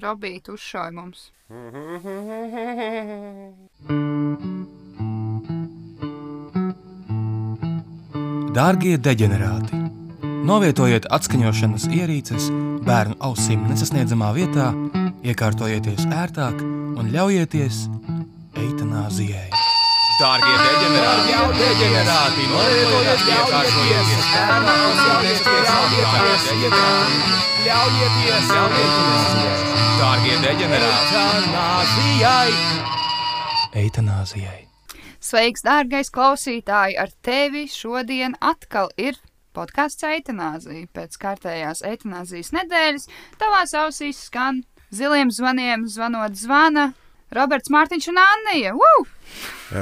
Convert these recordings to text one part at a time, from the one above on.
Robīte uzšauja mums. Dārgie deģenerāti! Novietojiet atskaņošanas ierīces bērnu ausīm nesasniedzamā vietā, iekārtojieties ērtāk un ļaujieties eitanāzijai. Dārgie deģenerāti! deģenerāti novietojiet iekārtojieties bērnu ausīm nesasniedzamā vietā, ļaujieties eitanāzijai. Dārgie deģenerāti! Eitanāzijai! Sveiks, dārgais klausītāj! Ar tevi šodien atkal ir podkāsts eitanāzija. Pēc kārtējās eitanāzijas nedēļas tavās ausīs skan ziliem zvaniem, zvanot zvana Roberts Mārtiņš un Annija. Woo!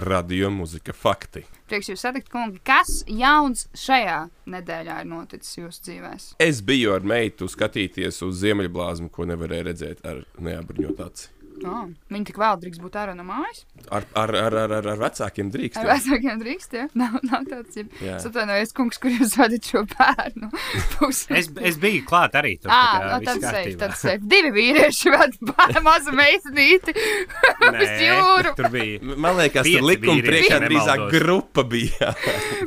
Radio mūzika fakti. Prieks jūs satikt, kungi. Kas jauns šajā nedēļā ir noticis jūsu dzīvēs? Es biju ar meitu skatīties uz ziemeļblāzmu, ko nevarēju redzēt ar neapbruņotu aci. Oh, viņi tik vēl drīkst būt ārā no mājas. Ar, ar, ar, ar, ar, ar vecākiem drīkst. Ar jā. vecākiem drīkst, ja? Nav, nav tāds, ja. Jā. Es atvainojos, kungs, kur jūs vadat šo bērnu. Es, es biju klāt arī tur. Kā no viss tad safe, tad safe. Divi vīrieši ved mazu meisnīti uz jūru. Tur bija. Man liekas, Pieci tur likuma vīrieši, priekšā drīzāk grupa bija.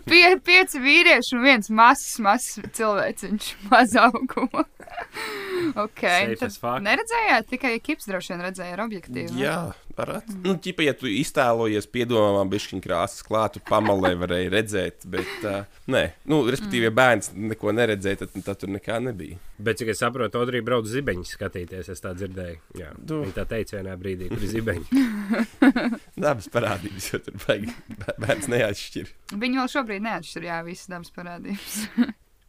Pie, pieci vīrieši un viens mazs, mazs cilvēciņš, maz auguma. Ok, Safe tad as fuck. neredzējāt, tikai kips droši vien redzēja ar objektīvu. Jā, ar aci. Nu, ķipa, ja tu iztēlojies piedomām, bišķiņ krāsas klātu, pamalē varēja redzēt, bet, uh, nē, nu, respektīvi, ja bērns neko neredzēja, tad, tad tur nekā nebija. Bet, cik es saprotu, Audrija brauc zibeņus skatīties. Es tā dzirdēju. Jā, Du. viņa tā teica vienā brīdī, kur ir zibeņi. Dabas parādības, jo tur baigi bē- bērns neatšķir. Viņi vēl šobrīd neatšķir, jā, visas dabas parādības.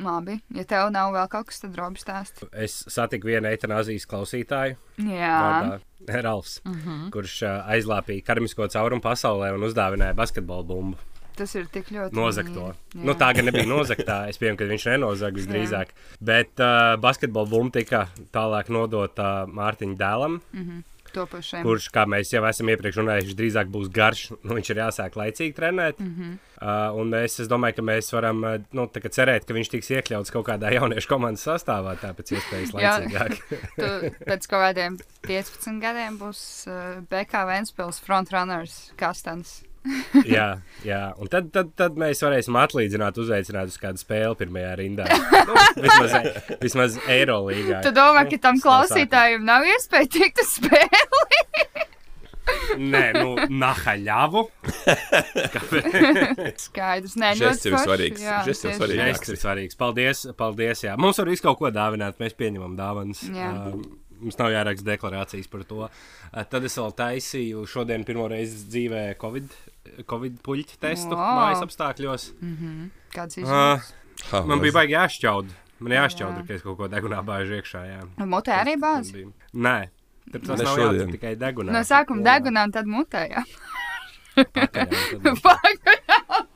Labi, ja tev nav vēl kaut kas, tad robi stāst. Es satiku vienu eitanāzijas klausītāju, Jā, vārdā Ralfs, uh -huh. kurš ā, aizlāpīja karmisko caurumu pasaulē un uzdāvināja basketbola bumbu. tas ir tik ļoti. Nozagto. mīļi. Nu, tā gan nebija nozagtā. Es pieņemu, ka viņš nenozaga visdrīzāk. Bet uh, basketbola bumba tika tālāk nodota Mārtiņa dēlam, Topošiem. Kurš, kā mēs jau esam iepriekš runājuši, drīzāk būs garš. Nu, viņš ir jāsāk laicīgi trenēt. Mm -hmm. uh, un mēs, es domāju, ka mēs varam uh, nu, cerēt, ka viņš tiks iekļauts kaut kādā jauniešu komandas sastāvā, tāpēc iespējas laicīgāk. Tu pēc kaut kādiem 15 gadiem būs uh, BK Vēnspils frontrunners Kastans. jā, jā. Un tad, tad, tad mēs varēsim atlīdzināt, uzaicināt uz kādu spēli pirmajā rindā. Nu, vismaz, vismaz Eirolīgā. Tu domā, ka tam tas no klausītājam nav iespēja tikt uz spēli? Nē, nu, nahaļāvu. Skaidrs, nē, jau ir svarīgs, svarīgs. Tas ir svarīgs. Paldies, paldies. Jā. Mums var visu kaut ko dāvināt, mēs pieņemam dāvanas. Jā. Uh, Mums nav jāraksta deklarācijas par to. Tad es vēl taisīju šodien pirmo reizi dzīvē Covid, COVID puļķu testu Wow. mājas apstākļos. Kāds Uh, izjūtas? Ha, man bija baigi jāšķaud. Man jāšķaud, Jā. ka es kaut ko degunā bāžu iekšā. Jā. Mutē arī bāzi. Nē, tur tas Ne nav jādara tikai degunā. No sākuma degunā un tad mutē, jā. Tad- Pagaidām.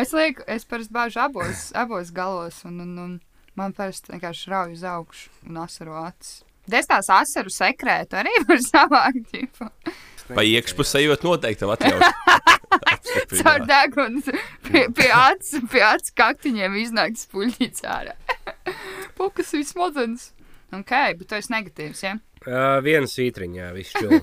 es lieku, es parasti bāžu abos, abos galos, un, un, un man parasti vienkārši rauj uz augšu un asaru acis. Es tās asaru sekrētu arī var savākt. Pa iekšpusējot noteikti tev atļaus. Caur degunu pie, pie acis, pie acis kaktiņiem iznāk spuļķīts ārā. Pukas vismodzenes. Ok, bet tu esi negatīvs, ja? Uh, viena svītriņa, jā, viss čūlis.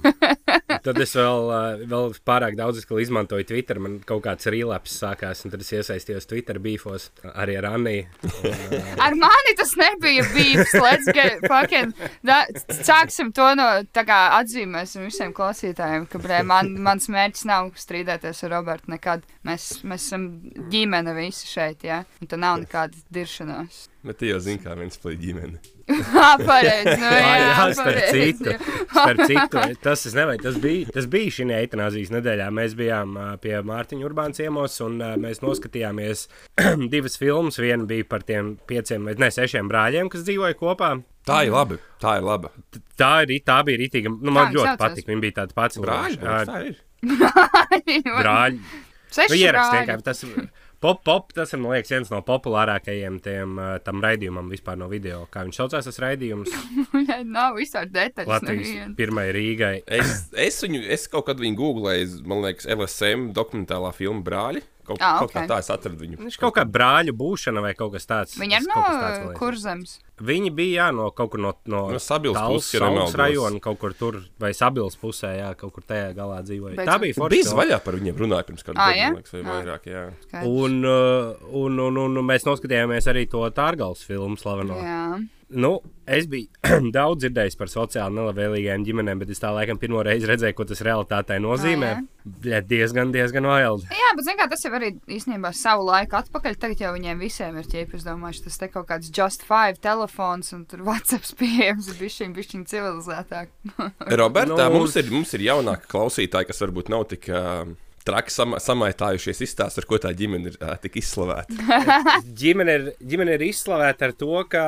tad es vēl, uh, vēl pārāk daudz izmantoju Twitter. Man kaut kāds rīlaps sākās, un tad es iesaistījos Twitter beefos arī ar Anniju. Un, uh, Ar mani tas nebija bijis. Let's get fucking. Da, sāksim to no tā kā atzīmēsim visiem klausītājiem, ka blē, man, mans mērķis nav strīdēties ar Robertu nekad. Mēs, mēs esam ģimene visi šeit, jā. Ja? Un tā nav nekāda diršanās. Bet tu jau zini, kā viens plīd ģimeni. Pareizi. Nu, Jā, jā, jā, starp pareizi, citu, starp citu tas, es nevajag, tas bija, tas bija šī eitanāzijas nedēļā. Mēs bijām pie Mārtiņa Urbāna ciemos un mēs noskatījāmies divas filmas. Viena bija par tiem pieciem, vai ne, sešiem brāļiem, kas dzīvoja kopā. Tā ir labi. Tā ir laba. T- Tā, ir, tā bija rītīga. Nu, man viņi ļoti saucās? patīk. Viņa bija tāda pats Brāļi, brāļi. tā ir. Brāļi. Seši Nu, brāļi. tas. Pop, pop, tas ir, liekas, viens no populārākajiem tiem, ā, tam raidījumam vispār no video. Kā viņš saucās, tas raidījums Jā, Nav vispār detaļas. Latvijas pirmajai Rīgai. Es, es viņu, es kaut kad viņu googlēju, man liekas, LSM dokumentālā filma Brāļi, Kaut, Ah, kaut kā tā es atradu viņu. Viņš kaut kā brāļu būšana vai kaut kas tāds. Viņi ir no kurzems. Viņi bija jā, no kaut kur no, no, No Sabils Tallas- puses, rajona, kaut kur tur, vai Sabils pusē, jā, kaut kur tajā galā dzīvoja. Bet- Tā bija forša. bija zvaigžā par viņiem runāja pirms kāda Ah, liekas, vai Ah. vairāk. Jā. Un, uh, un, un, un, un mēs noskatījāmies arī to Tārgals filmu slaveno. Jā. Nu, es biju daudz dzirdējis par sociāli nelabvēlīgām ģimenēm, bet es tā laikam pirmo reizi redzēju, ko tas realitātē nozīmē. Ah, Bļa, diezgan, diezgan wild. Jā, bet kā, tas jau arī īstenībā savu laiku atpakaļ. Tagad jau viņiem visiem ir ķēpes. Es domāju, tas te kaut kāds Just Five telefons un tur WhatsApp pieejams ir bišķiņ, bišķiņ civilizētāk. Roberta, Nu, mums, ir, mums ir jaunāki klausītāji, kas varbūt nav tik uh, traki sama, samaitājušies izstāst, ar ko tā ģimene ir uh, tik izslavēta. ģimene ir, ģimene ir izslavēta ar to, ka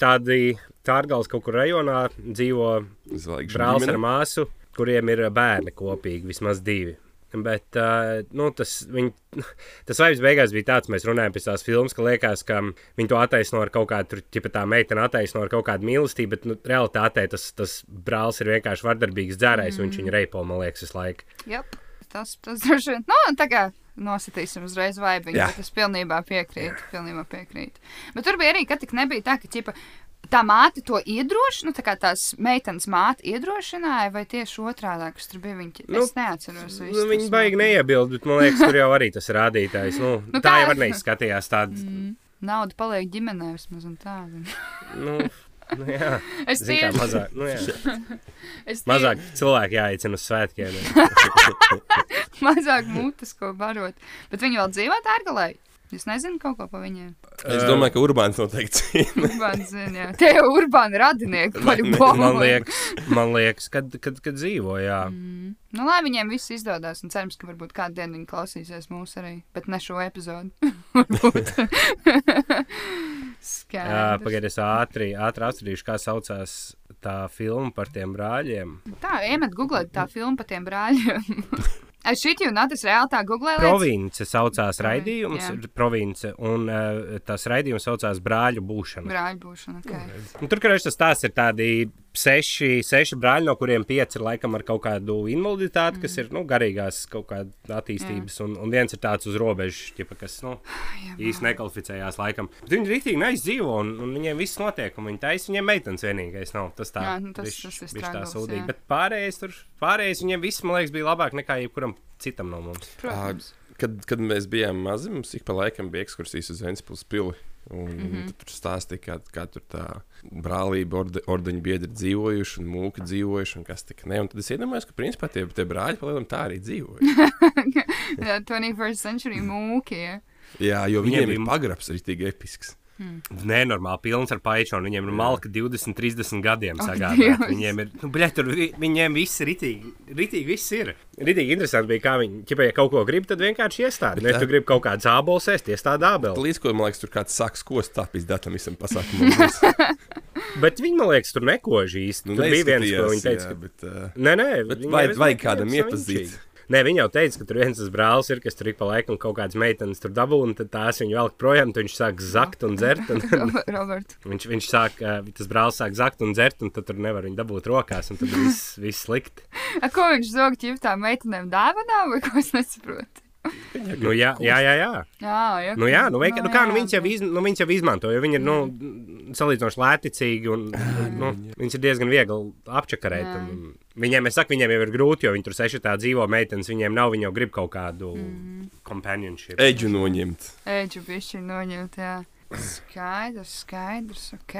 tādi Tārgals kaut kur rajonā dzīvo Zvaigžņu brālis ģimene. ar māsu, kuriem ir bērni kopīgi, vismaz divi. Bet uh, nu, tas, viņ, tas vibes beigās bija tāds, mēs runājam pēc tās filmas, ka liekas, ka viņi to attaisno ar kaut kādu, tur, ķipa tā meitene attaisno ar kaut kādu mīlestību, bet nu, realitātē tas, tas brālis ir vienkārši vardarbīgs dzērājs, mm. un viņš viņu reipo, man liekas, visu laiku. Jep, tas, tas droši vien. Nu, tā kā nositīsim uzreiz vaibiņu, Jā. bet es pilnībā piekrītu. Pilnībā piekrītu. Bet tur bija arī, ka tik nebija tā, ka ķipa, tā māte to iedrošina, nu, tā kā tās meitenes māte iedrošināja, vai tieši otrādi, kas tur bija viņa. Nu, es neatceros. Nu, viņi tas baigi neiebilst, bet man liekas, tur jau arī tas rādītājs. Nu, Nu, tā kā- jau neizskatījās tāda. Mm, nauda paliek ģimenē vismaz un tā. Nu, nu, jā, Es kā tieši, mazāk, nu, jā. es tieši mazāk cilvēku jāicina uz svētkiem. mazāk mutes, ko barot. Bet viņi vēl dzīvo tērgalē. Es nezinu kaut ko par viņiem. Es domāju, ka Urbāns noteikti cīnās. Urbāni zina, jā. Tie jau urbāni radinieki par Man liekas, man liekas kad, kad, kad dzīvo, jā. Mm. Nu, lai viņiem viss izdodas, un cerams, ka varbūt kādu dienu viņi klausīsies mūs arī, bet ne šo epizodu. Skaidrs. Pagaidiet, es ātri, ātri atcerīšu, kā saucās tā filma par tiem brāļiem. Tā, iemet googlēt tā filmu par tiem brāļiem. Es šit jau nācis reāli tā googlēt. Province saucās raidījums, jā. province, un uh, tas raidījums saucās Brāļu būšana. Brāļu būšana, ok. Un tur, kurš tas tās ir tādi seši, seši brāļi, no kuriem pieci ir laikam ar kaut kādu invaliditāti, kas ir nu, garīgās kaut kāda attīstības, un, un viens ir tāds uz robežas, ķipa, kas nu, īsti nekvalificējās laikam. Bet viņi rītīgi neizdzīvo, un, un viņiem viss notiek, un viņi taisa viņiem meitenes vienīgais nav. Tas tā, Jā, nu, tas- bišķi- tas ir bišķi tā sūdīgi. jā. Bet pārējais tur, pārējais viņiem viss, man liekas, bija labāk nekā jebkuram citam no mums. Protams. Kad, kad mēs bijām mazi, mums ik pa laikam bija ekskursijas uz Vēncpils pili. Un, mm. -hmm. Tur stāstīja, kā, kā tur tā brālība, orde, ordeņu biedri dzīvojuši, un mūki dzīvojuši, un kas tik ne. Un tad es iedomājos, ka principā tie, tie brāļi palielam tā arī dzīvoja. Jā, 21st century mūki. Ja. Jā, jo Viņiem viņiem ir bija- pagrabs arī tik episks. Nenormāli pilns ar paičonu. Viņiem ir malka 20, 30 gadiem sagādāt. Dievs. Viņiem ir, nu, bļet, tur vi- viņiem viss ritīgi, ritīgi viss ir. Ritīgi interesanti bija, kā viņi, ja kaut ko grib, tad vienkārši iestāda. Nu, ja tu gribi kaut kādas ābols ēst, iestāda ābeli. Līdz ko man liekas, tur kāds sāks kost tāpīs datam visam pasākumam. Bet viņi, man liekas, tur nekož īsti. Nu, tur bija viens, ko viņi teica, jā, ka... bet, uh, Nē, nē, Bet vajag- vajag kādam iepazīt. savinčīgi. Nē, viņi jau teica, ka tur viens tas brālis ir, kas tur ik pa laikam kaut kādas meitenes tur dabū, un tās viņu velk projām, tad viņš sāk zakt un dzert. Un, Robert. viņš, viņš sāk, tas brālis sāk zakt un dzert, un tad tur nevar viņu dabūt rokās, un tad viss, viss slikti. A, ko viņš zog ķiptām meitenēm dāvanā, vai ko es nesaprotu? Nu, jā, jā, jā. jā. Jā, jā. Nu, jā, nu, veik, nu, kā, nu, viņas, jau iz, nu, viņas jau izmanto, jo viņi ir nu, salīdzinoši lēticīgi un nu, viņas ir diezgan viegli apčakarēt. Un, un viņiem, es saku, viņiem jau ir grūti, jo viņi tur seši tā dzīvo meitenes, viņiem nav, viņi jau grib kaut kādu Mm. companionship. eģu noņemt. Ēģu bišķi noņemt, jā. Skaidrs, skaidrs, ok.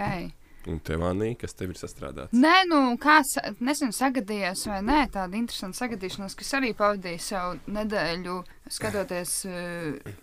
Un tev, Anī, kas tev ir sastrādāts? Nē, nu, kā sa- nezinu, sagadījies vai nē, tāda interesanta sagadīšanās, kas arī pavadīja savu nedēļu skatoties uh,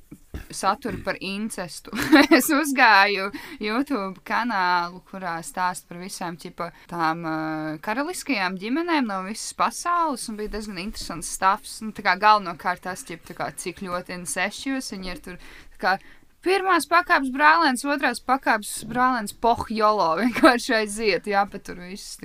saturu par incestu. es uzgāju YouTube kanālu, kurā stāst par visām ķipa, tām uh, karaliskajām ģimenēm no visas pasaules, un bija diezgan interesants stāsts. Nu, tā kā galvenokārt tas, ķip, tā kā, cik ļoti insešjos viņi ir tur. Kā, Pirmās pakāpes brālēns, otrās pakāpes brālēns, pohjolo vienkārši aiziet, jāpatur viss.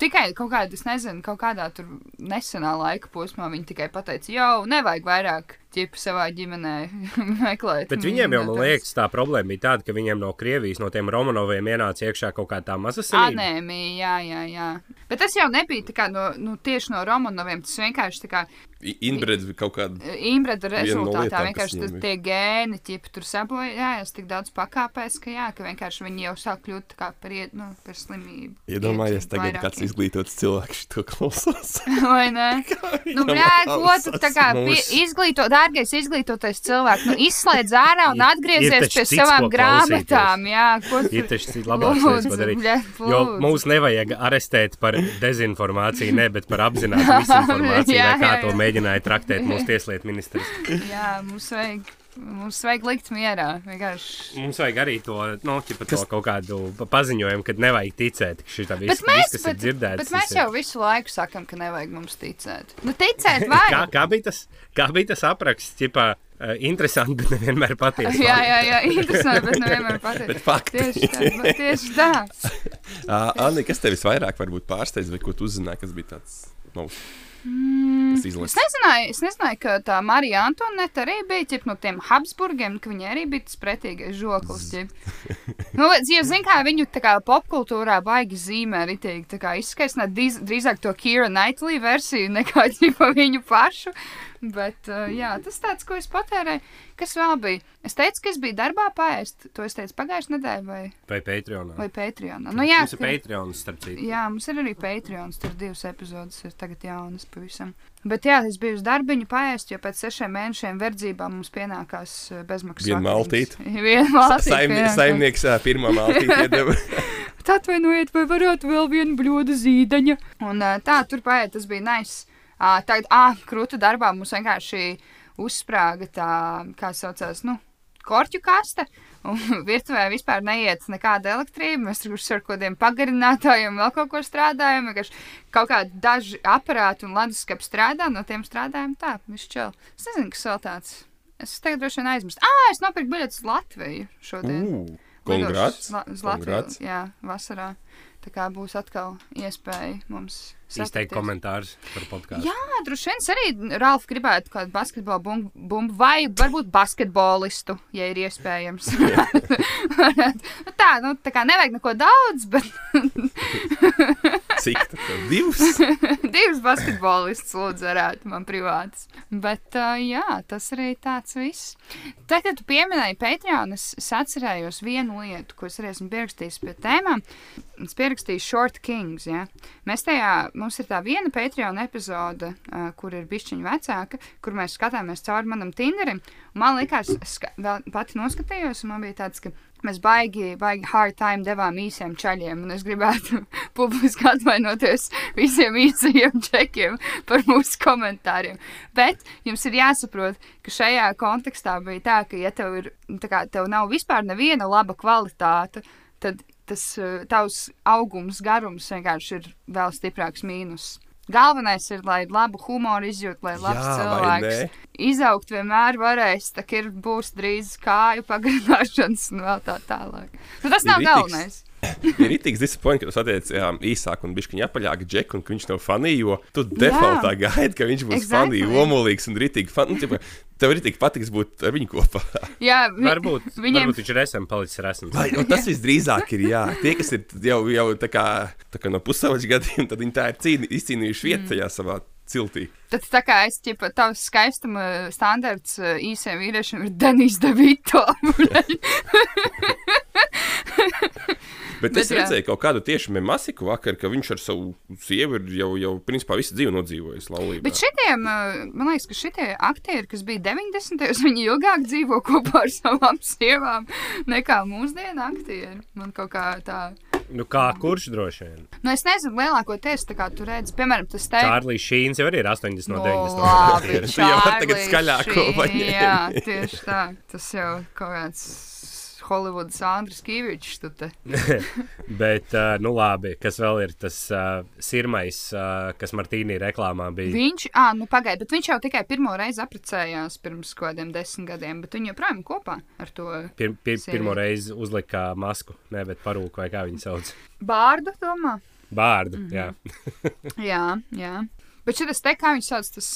Tikai kaut kādā, es nezinu, kaut kādā tur nesenā laika posmā viņi tikai pateica, jau nevajag vairāk ķipu savā ģimenē meklēt. Bet viņiem jau, man liekas, tā problēma bija tāda, ka viņiem no Krievijas, no tiem Romanoviem ienāca iekšā kaut kā tā mazasinība. Anēmija, jā, jā, jā. Bet tas jau nebija tā kā no, nu, tieši no Romanoviem. Tas vienkārši tā kā I- Inbred kaut kāda. Imbreda Viena no rezultātā lietām, vienkārši ir. tie gēni, ķipi, tur sabojājās tik daudz pakāpēs, ka jā, ka vienkārši viņi jau sāk kļūt kā par, iet, nu, par slimību. Iedomājies, Iet tagad kāds vairākiem. izglītots cilvēks to klausās. Vai ne? Nu, blē, ko tu tā kā Mūs. izglīto, dārgais izglītotais cilvēks, nu, izslēdz ārā un atgriezies pie savām grāmatām, jā, ko tu Ir taču cits labāks lietas, ko Lūdzu, Jo mums nevajag arestēt par dezinformāciju, ne, bet par apzinātu misinformāciju, Jā, kā jā, to jā. Mēģināja traktēt mūsu tieslietu ministrs. Jā, mums vajag, mums vajag likt mierā, vienkārši. Mums vajag arī to, nu, ķipa, to kaut kādu pa- paziņojumu, kad nevajag ticēt, ka šī tā viss, Bet mēs, viss, kas ir bet, dzirdēts. bet mēs jau visu laiku sakam, ka nevajag mums ticēt. Nu, ticēt Kā, vajag. kā, bija tas, kā bija tas apraksts, ķipā, uh, interesanti, bet nevienmēr patiesi. Jā, jā, jā, interesanti, bet nevienmēr patīk. Bet fakti. Tieši tā, bet tieši tā. Uh, Anni, kas tev visvairāk varbūt pārsteidz, vai ko tu uzzināji, kas bija tāds mums? Mm, Es Es izlasu. nezināju, es nezināju, ka tā Marija Antonēta arī bija ķip, no tiem Habsburgiem, ka viņa arī bija tas pretīgais žoklis. nu, jo, zin, kā viņu kā popkultūrā baigi zīmē, arī kā izskaisnāt drīz, drīzāk to Kira Knightley versiju nekā ķipa viņu pašu. Bet, uh, jā, tas tāds, ko es patērēju. Kas vēl bija? Es teicu, ka es biju darbā paēst. To es teicu pagājušajā nedēļā vai, Vai Patreonā? vai Patreonā. Nu, jā, Mums ir ka- Patreons, starp citu. Jā, mums ir arī Patreon. Tur divas epizodes ir tagad jaunas pavisam. Bet jā, es biju uz darbiņu paēst, jo pēc sešiem mēnešiem verdzībā mums pienākās eh, bezmaksas. Viena vakariņas. maltīte. Viena maltīte. Saimnie, saimnieks ā, pirmā maltīte iedeva. Atvainojiet, vai varētu vēl vienu bļodu zīdaņa. Un tā, tur paiet, tas bija nice. Ā, Tagad, ah, krūta darbā mums vienkārši uzsprāga tā, kā saucās, nu, korķu kaste. Un virtuvē vispār neiet nekāda elektrība. Mēs tur ar kaut kādiem pagarinātājiem vēl kaut ko strādājam. Kaut kādi daži aparāti un leduskapi strādā, no tiem strādājam tā, viņš čel. Es nezinu, kas vēl tāds. Es tagad droši vien aizmirstu. Ah, es nopirku biļetes uz Latviju šodien. Ū, Kongrats. Uz La- uz Kongrats. Latviju, jā, vasarā. Tā kā būs atkal iespēja mums Izteikt komentārus par podkāstu. Jā, droši vien arī Ralf gribētu kādu basketbolu bumbu, bumbu vai varbūt basketbolistu, ja ir iespējams. Tā, nu, tā kā nevajag neko daudz, bet Cik tad tev? Divs? divas basketbolistus lūdzu varētu man privātas. Bet, uh, jā, tas arī tāds viss. Tad, kad tu pieminēji Patreon, es atcerējos vienu lietu, ko es arī esmu pierakstījis pie tēmām. Es pierakstīju Short Kings. Ja? Mēs tajā, mums ir tā viena Patreon epizode, uh, kur ir bišķiņa vecāka, kur mēs skatāmies cauri manam Tinderim. Man liekas, es ska- vēl pati noskatījos, un man bija tāds, ka mēs baigi, baigi hard time devām īsiem čaļiem, un es gribētu publiski atvainoties visiem īsajiem čekiem par mūsu komentāriem. Bet jums ir jāsaprot, ka šajā kontekstā bija tā, ka, ja tev, ir, kā, tev nav vispār neviena laba kvalitāte, tad tas tavs augums, garums vienkārši ir vēl stiprāks mīnus. Galvenais ir, lai labu humoru izjūtu, lai labs Jā, cilvēks izaugt vienmēr varēs, tā ir būs drīz kāju pagarināšanas un vēl tā tālāk. Nu, tas Ir nav rītīgs. galvenais. Ir rītīgs disappoints, ka tu satiec jā, īsāk un bišķiņa apaļāk džeku, un ka viņš tev fanī, jo tu defaultā gaidi, ka viņš būs Exactly. fanī, omulīgs un rītīgi fan. Nu, tev rītīgi patiks būt ar viņu kopā. Jā, vi, Varbūt, Viņiem- varbūt viņš ir esam palicis resns. Vai, un tas visdrīzāk ir, jā, tie, kas ir jau, jau tā kā, tā kā no pusauģa gadiem, tad viņi tā ir cīni, izcīnījuši Mm. vietu tajā savā ciltī. tad tā kā es ķipa, tavs skaistuma standarts uh, īsiem vīriešiem ir Denis Devito. Bet, Bet es jā. redzēju kaut kādu tieši masiku vakar, ka viņš ar savu sievu ir jau, jau principā visu dzīvi nodzīvojis laulībā. Bet šitiem, uh, man liekas, ka šitie aktieri, kas bija 90. gados, viņi ilgāk dzīvo kopā ar savām sievām nekā mūsdienu aktieri. Man kaut kā tā. Nu, kā kurš droši vien? Nu, es nezinu, lielākoties tā kā tu redzi, piemēram, tas te. Čārlis Šīns jau arī ir 80 no 90. Nu, labi, gadiem. Tu jau tagad paņemt. Jā, tieši tā. Tas jau kaut kāds Holivudas Andris Kīvičs. Bet, uh, nu labi, kas vēl ir tas uh, sirmais, uh, kas Martīnī reklāmā bija? Viņš, ah, nu pagaidi, bet viņš jau tikai pirmo reizi apprecējās pirms kaut kādiem desmit gadiem, bet viņi joprojām kopā ar to Pir, pir, pirmo reizi uzlika masku, ne, bet parūku vai kā viņu sauc. bārdu, domā. Bārdu, mm. -hmm. jā. Jā, jā. Bet šis te, kā viņš sauc, tas,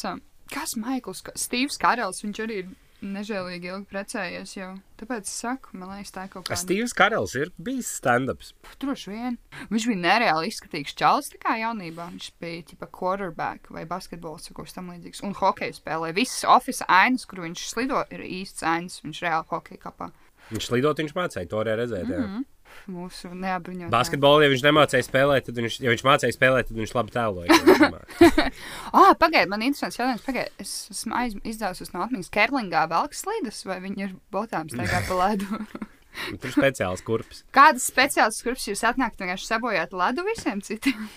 kas Maikls, Stīvs Karels, viņš arī ir nežēlīgi ilgi precējies jau. Tāpēc es saku, man liekas, tā ir kaut kāda. Stīvs Karels ir bijis stand-ups. Droši vien. Viņš bija nereāli izskatīgs čalis kā jaunībā. Viņš bija tipa quarterback vai basketbols vai kaut kas tam līdzīgs. Un hokeju spēlē. Visas oficiālās ainas, kur viņš slido, ir īsts ainas. Viņš reāli hokeju kapā. Viņš lidot, viņš mācīja to arī redzēt. Mm -hmm. Mūsu neapbruņotā. Basketbolu, ja viņš nemācīja spēlēt, tad viņš, ja viņš mācīja spēlēt, tad viņš labi tēloja. Ah, pagaidiet, man ir interesants jautājums. Pagaidiet, es esmu aiz- izdevusi no atmiņas, Kerlingā velk slīdas vai viņi ir botām staigā pa ledu. Un Tur ir speciāls kurpes. Kādas speciālas skurpes jūs atnākat vienkārši sabojāt ledu visiem citiem?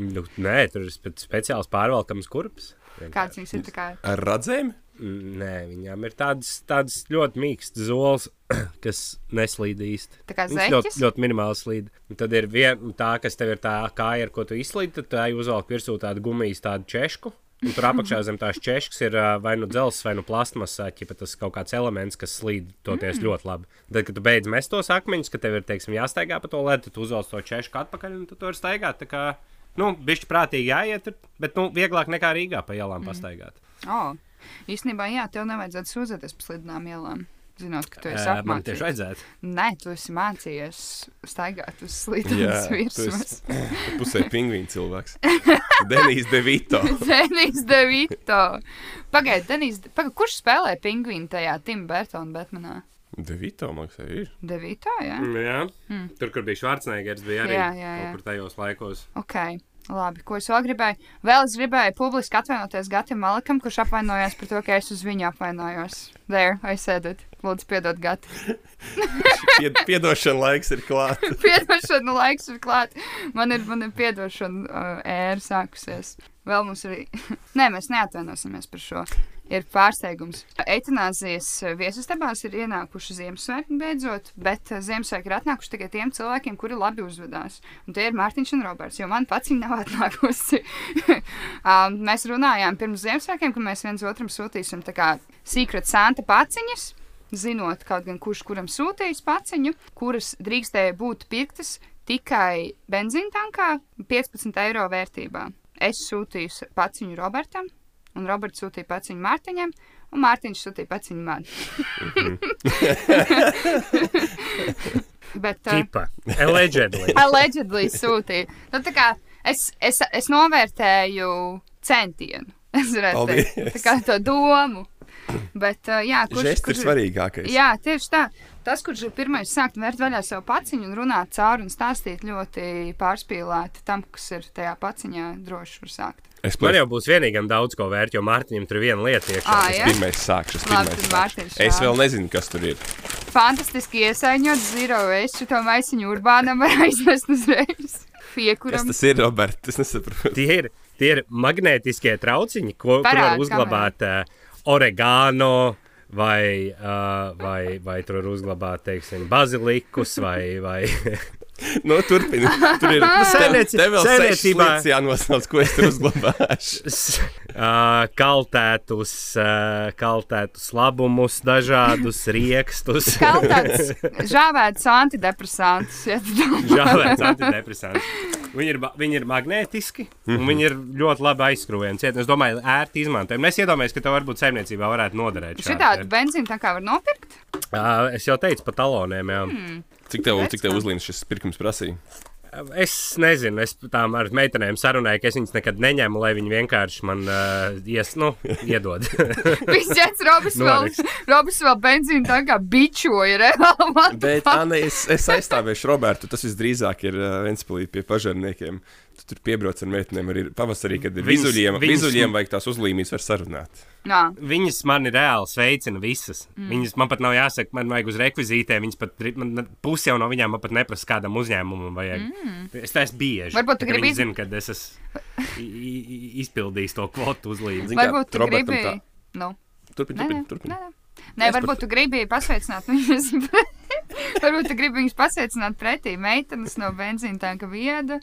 Nu, nē, tur ir spe speciāls pārvalkams kurpes. Kādas viņas ir kā? Ar radzēm? Nē, viņām ir tādas, tādas ļoti mīkstas zoles, kas neslīd īsti. Tā kā Viņas ļoti, ļoti minimāli slīd. Un tad ir viena tā, kas tev ir tā kāja, ar ko tu izslīd, tad tā uzvelk virsū tādu gumijas tādu češku. Un tur apakšā zem tās češkas ir vai nu dzelzs, vai nu plastmasā, ja tas kaut kāds elements, kas slīd toties mm. ļoti labi. Tad, kad tu beidz mest tos akmeņus, ka tev ir, teiksim, jāstaigā pa to ledu, tad uzvelc to češku atpakaļ un tu tur staigāt. Tā kā, nu, bišķi prātīgi jāiet, bet, nu, vieglāk nekā Rīgā pa ielām mm. pastaigāt. Oh, īstenībā, jā, tev nevajadzētu sūdzēties par slidinām ielām. Zinot, ka tu esi Ē, Man tieši apmācījies. vajadzētu. Nē, tu esi mācījies staigāt uz Jā, slīdām tu virsmas. esi pusē pingvīna cilvēks. Denijs Devito. Denis Devito. Pagaidiet, Denis, paga, kurš spēlē pingvīnu tajā Tim Burtona Batmanā? Devito, man liekas, ir. Devito, jā? Jā, mm. tur, kur bija Švarcnēgers, bija arī Jā, jā, jā. kaut kur tajos laikos. Ok. Labi, ko es vēl gribēju? Vēl es gribēju publiski atvainoties Gatam Malikam, kurš apvainojās par to, ka es uz viņu apvainojos. There, I said it. Lūdzu, piedod Gati. Pied, piedošana laiks ir klāts. Piedošana laiks ir klāt. Man ir, man ir piedošana uh, ēra sākusies. Vēl mums ir. Nē, mēs neatvainosimies par šo. Ir pārsteigums. Eitanāzijas viesistabās ir ienākuši Ziemassvētki beidzot, bet uh, Ziemassvētki ir atnākuši tikai tiem cilvēkiem, kuri labi uzvedās. Un tie ir Mārtiņš un Roberts, jo man pats viņa nav atnākusi. um, mēs runājām pirms Ziemassvētkiem, ka mēs viens otram sūtīsim tā kā Secret Santa paciņas zinot, kaut gan kurš kuram sūtījis paciņu, kuras drīkstēja būt pirktas tikai benzīna tankā 15 eiro vērtībā. Es sūtīju paciņu Robertam, un Roberts sūtīja paciņu Mārtiņam, un Mārtiņš sūtīja paciņu man. Bet, uh, Tipa, allegedly. allegedly sūtīja. Nu, tā kā es, es, es novērtēju centienu. Es teikt, tā kā to domu. Bet, uh, jā, kurš, Žests ir kurš, svarīgākais. Jā, tieši tā. Tas, kurš ir pirmais sākt vērt vaļā savu paciņu un runāt cauri un stāstīt ļoti pārspīlēti tam, kas ir tajā paciņā, droši var sākt. Es Man plēšu. jau būs vienīgam daudz ko vērt, jo Mārtiņam tur viena lieta iekšā. Ā, jā? Pirmais sākšu. es Labi, sākšu. Es vēl nezinu, kas tur ir. Fantastiski iesaņot zero waste, šo maisiņu urbānam var aizvest uzreiz. Kas Piekuram. tas ir, Robert? Es nesaprotu. Tie ir, tie ir magnētiskie trauciņi, ko kur Parādi var uzglabāt uh, oregāno. Vai, uh, vai, vai tur uzglabāt, teiksim, bazilikus vai, vai Nu, turpini. Tur ir Saimnieci- Te vēl sešas saimniecībā- lietas jānosauc, ko es tur uzglabāšu. s- uh, kaltētus, uh, kaltētus labumus, dažādus riekstus. Kaltāts, žāvēts antidepresants. Žāvēts antidepresants. Viņi ir, viņi ir magnētiski, un viņi ir ļoti labi aizskrūvējami. ciet. Es domāju, ērti izmantojami. Es iedomājos, ka tev varbūt saimniecībā varētu noderēt. Šitādu benzīnu tā kā var nopirkt? Uh, es jau teicu par taloniem. Jā. Hmm. Cik tev, cik tev uzlīns šis pirkums prasīja? Es nezinu, es tām ar meitenēm sarunāju, ka es viņas nekad neņemu, lai viņi vienkārši man uh, ies, nu, iedod. Ģērbs Robis vēl. Robis vēl benzīnu tā kā bičoja reāli. Bet? Anna, es, es aizstāvēšu Robertu. Tas visdrīzāk ir uh, Ventspīlī pie pažarniekiem. Tu tur piebrauc ar meitenēm arī pavasarī, kad ir vizuļiem, viņas- vizuļiem vajag tās uzlīmības var sarunāt. Nā, Viņas man ir reāli sveicina visas. Mm. Viņas man pat nav jāsaka, man vajag uz rekvizītēm. Viņas pat man, pusi jau no viņām man pat neprasa kādam uzņēmumam. Vajag. Mm. Es tā esmu bieži. Varbūt tu gribi viņi iz- zina, ka es esmu izpildījis to kvotu kā, varbūt tu gribi. tā- Nu, Turpin, nē, turpin, nē, turpin. nē, nē. Nē, Es varbūt tu gribi pasveicināt viņus. varbūt tu gribi viņus pasveicināt pretī. Meitenes no benzīna tanka vieda.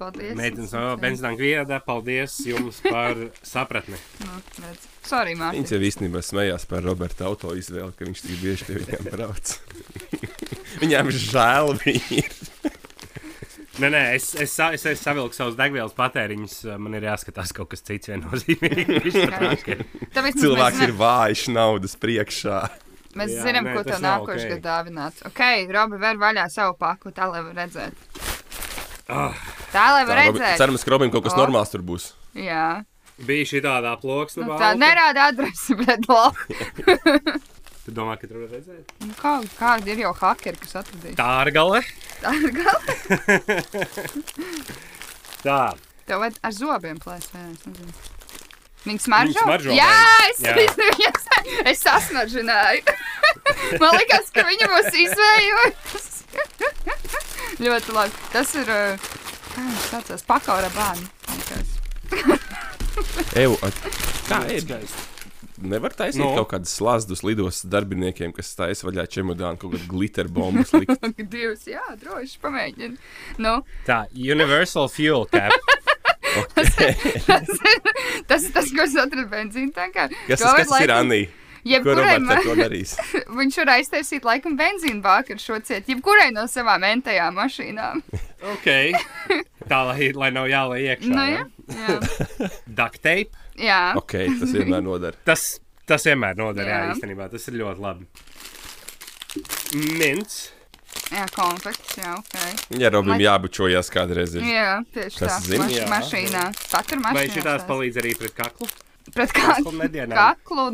Paldies. Meitenes no benzīna vieda, paldies jums par sapratni. Nu, redz. Sorry, Mārtiņ. Viņas jau īstenībā smējās par Roberta auto izvēli, ka viņš tik bieži pie viņiem brauc. Viņām žēl viņi ir. Nē, nē, es, es, es, es savilku savus degvielas patēriņus. Man ir jāskatās kaut kas cits viennozīmīgs. Cilvēks mēs, ir vājš naudas priekšā. mēs Jā, zinām, nē, ko tev nākošais ok. gads dāvināt. Ok, Robi, ver vaļā savu paku, tā lai var redzēt. Ah. Tā lai var Tā, Robi- redzēt. Cerams, ka Robim kaut kas O. normāls tur būs. Jā, Bija šī tādā ploksne. nu, tā nerāda adresi, bet labi. Tu domā, ka tur var redzēt? Nu, kā, kādi ir jau hakeri, kas atradīs? Tā ir gala. Tā ir gala. Tā. Tev vajag ar zobiem plēst. jā, es nezinu. Viņi smaržo? Smaržo, Jā, vai? es, Jā. es, es sasmaržināju. Man liekas, ka viņi būs izvējojusi. Ļoti labi. Tas ir, uh, kā viņš saucās, pakaura bāni. Eju, kā ir? Nevar taisīt Nu? no. kaut kādas slazdus lidos darbiniekiem, kas taisa vaļā čemodānu, kaut kādu glitter bombu likt. Divas, jā, droši pamēģini. Nu, Tā, Universal Fuel Cap. tas ir tas, ko es atradu benzīna tankā. Kas tas, kas tas ir laikam- Anī? Jebkurai darīs? Viņš var aiztaisīt laikam benzīnu bāku ar šo cietu, jebkurai no savām entajām mašīnām. ok. Tā, lai, lai nav jālai iekšā. Nu, ja? jā, jā. Duct tape. Jā. Ok, tas vienmēr nodara. Tas, tas vienmēr noder, jā, Jā. īstenībā. Tas ir ļoti labi. Mints. jā konfekts, jā, ok. Ja Robim Lai- jābučojas kādreiz, ir. Jā, tieši Kas tā. zina? Maš, Jā. mašīnā. Patur mašīnā. Vai šī tās palīdz arī pret kaklu? Pret Kaklu kaklu. Kaklu,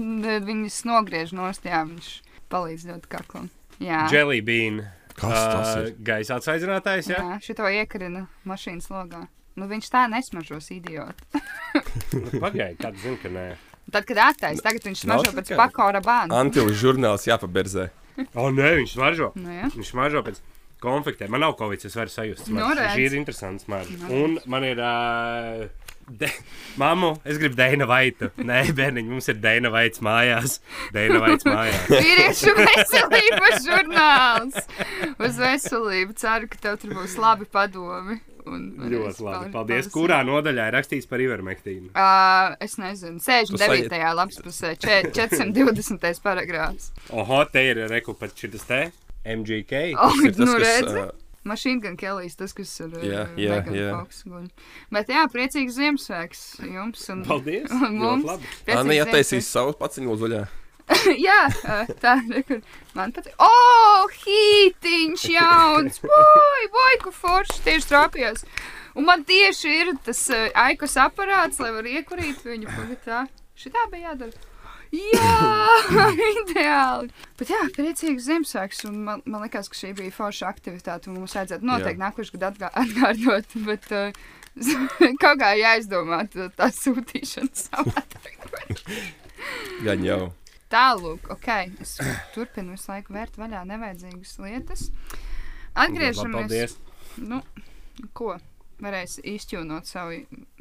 viņas nogriež nost, jā, viņš palīdz ļoti kaklam. Jā. Jelly bean. Kas tas ir? Gaisa atsaidzinātājs, jā? Jā, šito iekarina mašīnas logā. Nu, viņš tā nesmažos, idiot. Pagaidiet, kāds zina, ka nē. Tad, kad attais, tagad viņš smažo pēc pakora bāna. Antilu žurnāls jāpaberzē. O, nē, viņš smaržo. Nu, jā. Viņš smaržo pēc konfektēm. Man nav covid, es varu sajust. Nu. Šī ir interesanta smarža. Un man ir. Uh, De... Māmu, es gribu Dēna Vaitu. Nē, bērniņ, mums ir Dēna Vaits mājās. Dēna Vaits mājās. Vīriešu veselības žurnāls. Uz veselību. Ceru, ka tev tur būs labi padomi. Un varēs Ļoti labi. Paldies. pārlasīt. Kurā nodaļā ir rakstīts par ivermektīnu? Uh, es nezinu, 69. Tu lapspusē, če- 420. paragrāfs. Oho, te ir rekupat šis te. MGK. Oh, Tas nu, kas, redzi? ā, Mašīna gan Kelijs, tas, kas ir uh, jā, Megan jā. Fox guļ. Bet jā, priecīgs Ziemassvētks jums. Un, Paldies. Un mums. Ziemassvētks. attaisīs savu paciņu zaļā. Jā, tā ir. Man patīk. O, oh, hītiņš jauns! Boj, boj, ko forši tieši trāpījās. Un man tieši ir tas aikus aparāts, lai var iekurīt viņu pagatā. Šitā bija jādara. Jā, ideāli. Bet jā, priecīgs Ziemassvētks. un Man, man liekas, ka šī bija forša aktivitāte. Mums vajadzētu noteikti nākošais gadu atgā- atgādot. Bet uh, kaut kā jāizdomā tā, tā sūtīšana savādāk. Gan jau. Tālāk, ok. Es turpinu visu laiku vērt vaļā nevajadzīgas lietas. Atgriežamies. Nu, ko? Varēs izķūnot savu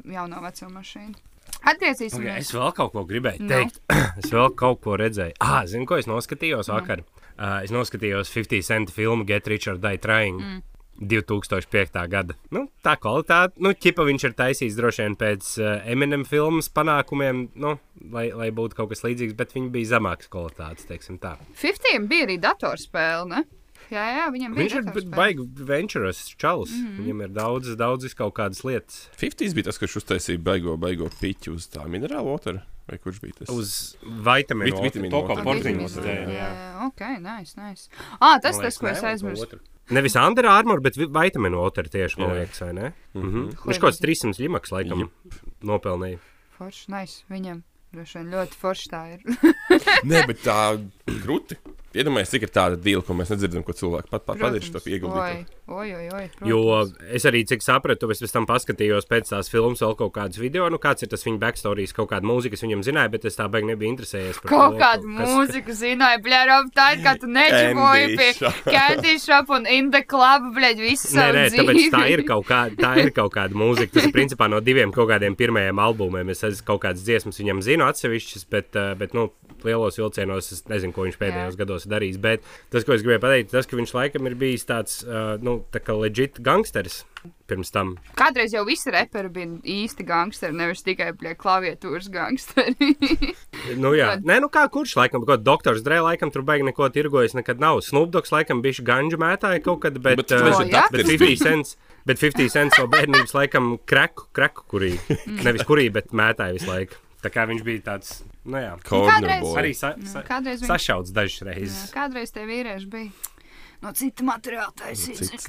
jauno veco mašīnu. Atgriezīsimies. Okay, es vēl kaut ko gribēju Nu. teikt. es vēl kaut ko redzēju. Ah, zinu, ko es noskatījos vakar. Uh, es noskatījos 50 cent filmu Get Rich or Die Trying. Mm. 2005. gada. Nu, tā kvalitāte, nu, ķipa viņš ir taisījis droši vien pēc uh, Eminem filmas panākumiem, nu, lai, lai būtu kaut kas līdzīgs, bet viņi bija zemākas kvalitātes, teiksim tā. 50 bija arī datorspēle, ne? Jā, jā, viņam Viņš ir baigi venturous čalis. Mm -hmm. Viņam ir daudz, daudz kaut kādas lietas. 50 bija tas, kurš uztaisīja baigo, baigo piķu uz tā minerāla ūdeni. Vai kurš bija tas? Uz vitamīnu, water. porziņos. Vitamīnu, Jā. Ok, nice, nice. Ah, tas Man tas, liekas, ko es aizmirsu. Nevis Under Armour, bet vi- vitamīnu otru tieši, man liekas, vai ne? Mhm. Mhm. Ko Viņš kaut kāds nezinu. 300 limaks, laikam, nopelnīja. Forši, nice. Viņam droši vien ļoti forši tā ir. Nē, bet tā grūti. Iedomājieties, cik ir tāda dīla, ko mēs nedzirdam, ko cilvēki pat pat padarījuši to ieguldījumu. Jo es arī, cik sapratu, es pēc tam paskatījos pēc tās filmas vēl kaut kādus video, nu kāds ir tas viņa backstories, kaut kāda mūzika, viņam zināja, bet es tā beigās nebiju interesējies. par Kaut to, kādu kas- mūziku zināju, bļā, tā ir, kā tu neģivoji Candy pie shop. Candy Shop un In the Club, bļā, visu Nē, nē, tāpēc tā ir kaut kāda, tā ir kaut kāda mūzika. Tas ir principā no diviem kaut kādiem pirmajiem albumiem. Es esmu kaut kādas dziesmas viņam zinu atsevišķas, bet, eh, bet nu, lielos vilcienos es nezinu, ko viņš pēdējos Jā. gados ir darījis. Bet tas, ko es gribēju pateikt, tas, ka viņš laikam ir bijis tāds uh, nu, tā pirms tam. Kādreiz jau visi reperi bija īsti gangsteri, nevis tikai klaviatūras gangsteri. Nu, jā, Tad- Nē, nu kā kurš laikam, kaut doktors Dre laikam tur baigi neko tirgojas, nekad nav. Snoopdogs laikam bija ganģu mētāja kaut kad, bet, Bet uh, jā? bet dakteris. 50 cents. Bet 50 cents no bērnības laikam kreku, kreku kurī. Nevis kurī, bet mētāja visu laiku. Tā kā viņš bija tāds, nu jā, kādreiz- Cornerboy. arī sa, sa, Kādreiz viņš sašauts dažas reizes. Jā, Kādreiz tie vīrieši bija no cita materiāla taisīts.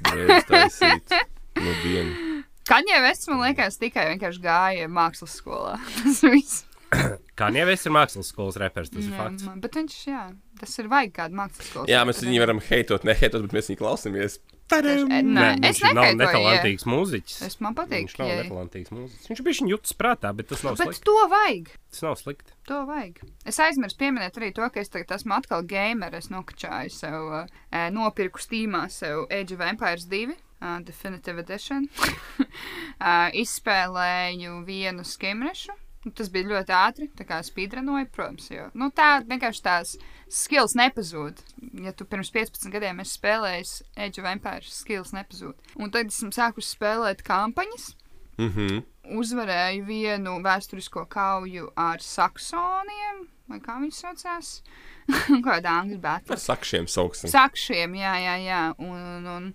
Nu, dienu. Kaņē vests, man liekas, tikai vienkārši gāja mākslas skolā. Tas viss. Nieves ir mākslas skolas reperis, tas ir Jā, fakts. man- Bet viņš, jā, tas ir vajag kādu mākslas skolu. Jā, mēs viņu varam heitot, neheitot, bet mēs viņu klausamies. Nē, nē, es viņš nav netalantīgs mūziķis. Es man patīk, Viņš nav jā. netalantīgs mūziķis. Viņš bija jūtas prātā, bet tas nav Bet slikti. to vajag. Tas nav slikti. To vajag. Es aizmirsu pieminēt arī to, ka es tagad esmu atkal gamer. Es nokačāju sev, uh, nopirku Steamā sev Age of Empires 2. Uh, Definitive Edition. uh, izspēlēju vienu skimrešu. Nu, Tas bija ļoti ātri, tā kā speedrunoju, protams, jo nu, tā vienkārši tās skills nepazūd. Ja tu pirms 15 gadiem esi spēlējis Age of Empires, skills nepazūd. Un tad esmu sākusi spēlēt kampaņas Mhm. uzvarēju vienu vēsturisko kauju ar saksoniem, vai kā viņi saucās? Kāda angļu Ar bēta? sakšiem sauksim. Sakšiem, jā, jā, jā. Un, un,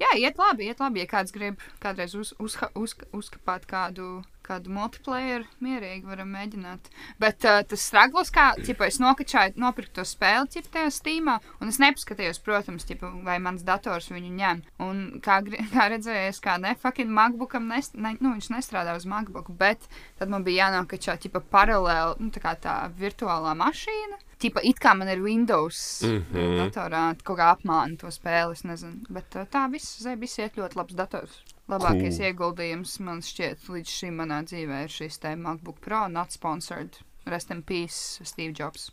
jā, iet labi, iet labi, ja kāds grib kādreiz uz, uz, uz, uzkapāt kādu. Kādu multiplayer mierīgi varam mēģināt. Bet uh, tas straglos, kā ķipa, es nokačāju, nopirku to spēli ķipa, tajā stīmā, un es nepaskatījos, protams, ķipa, vai mans dators viņu ņem. Un kā, kā redzēju, kā ne fucking MacBookam, nes, ne, nu, viņš nestrādā uz MacBook, bet tad man bija jānokačā ķipa paralēli, nu, tā kā tā virtuālā mašīna. Ķipa, it kā man ir Windows mm. -hmm. datorā, kaut kā apmāna to spēli, es nezinu. Bet uh, tā viss, zē, viss iet ļoti labs dators. Labākais Cool. ieguldījums man šķiet līdz šim manā dzīvē ir šis te MacBook Pro, not sponsored. Rest in peace, Steve Jobs.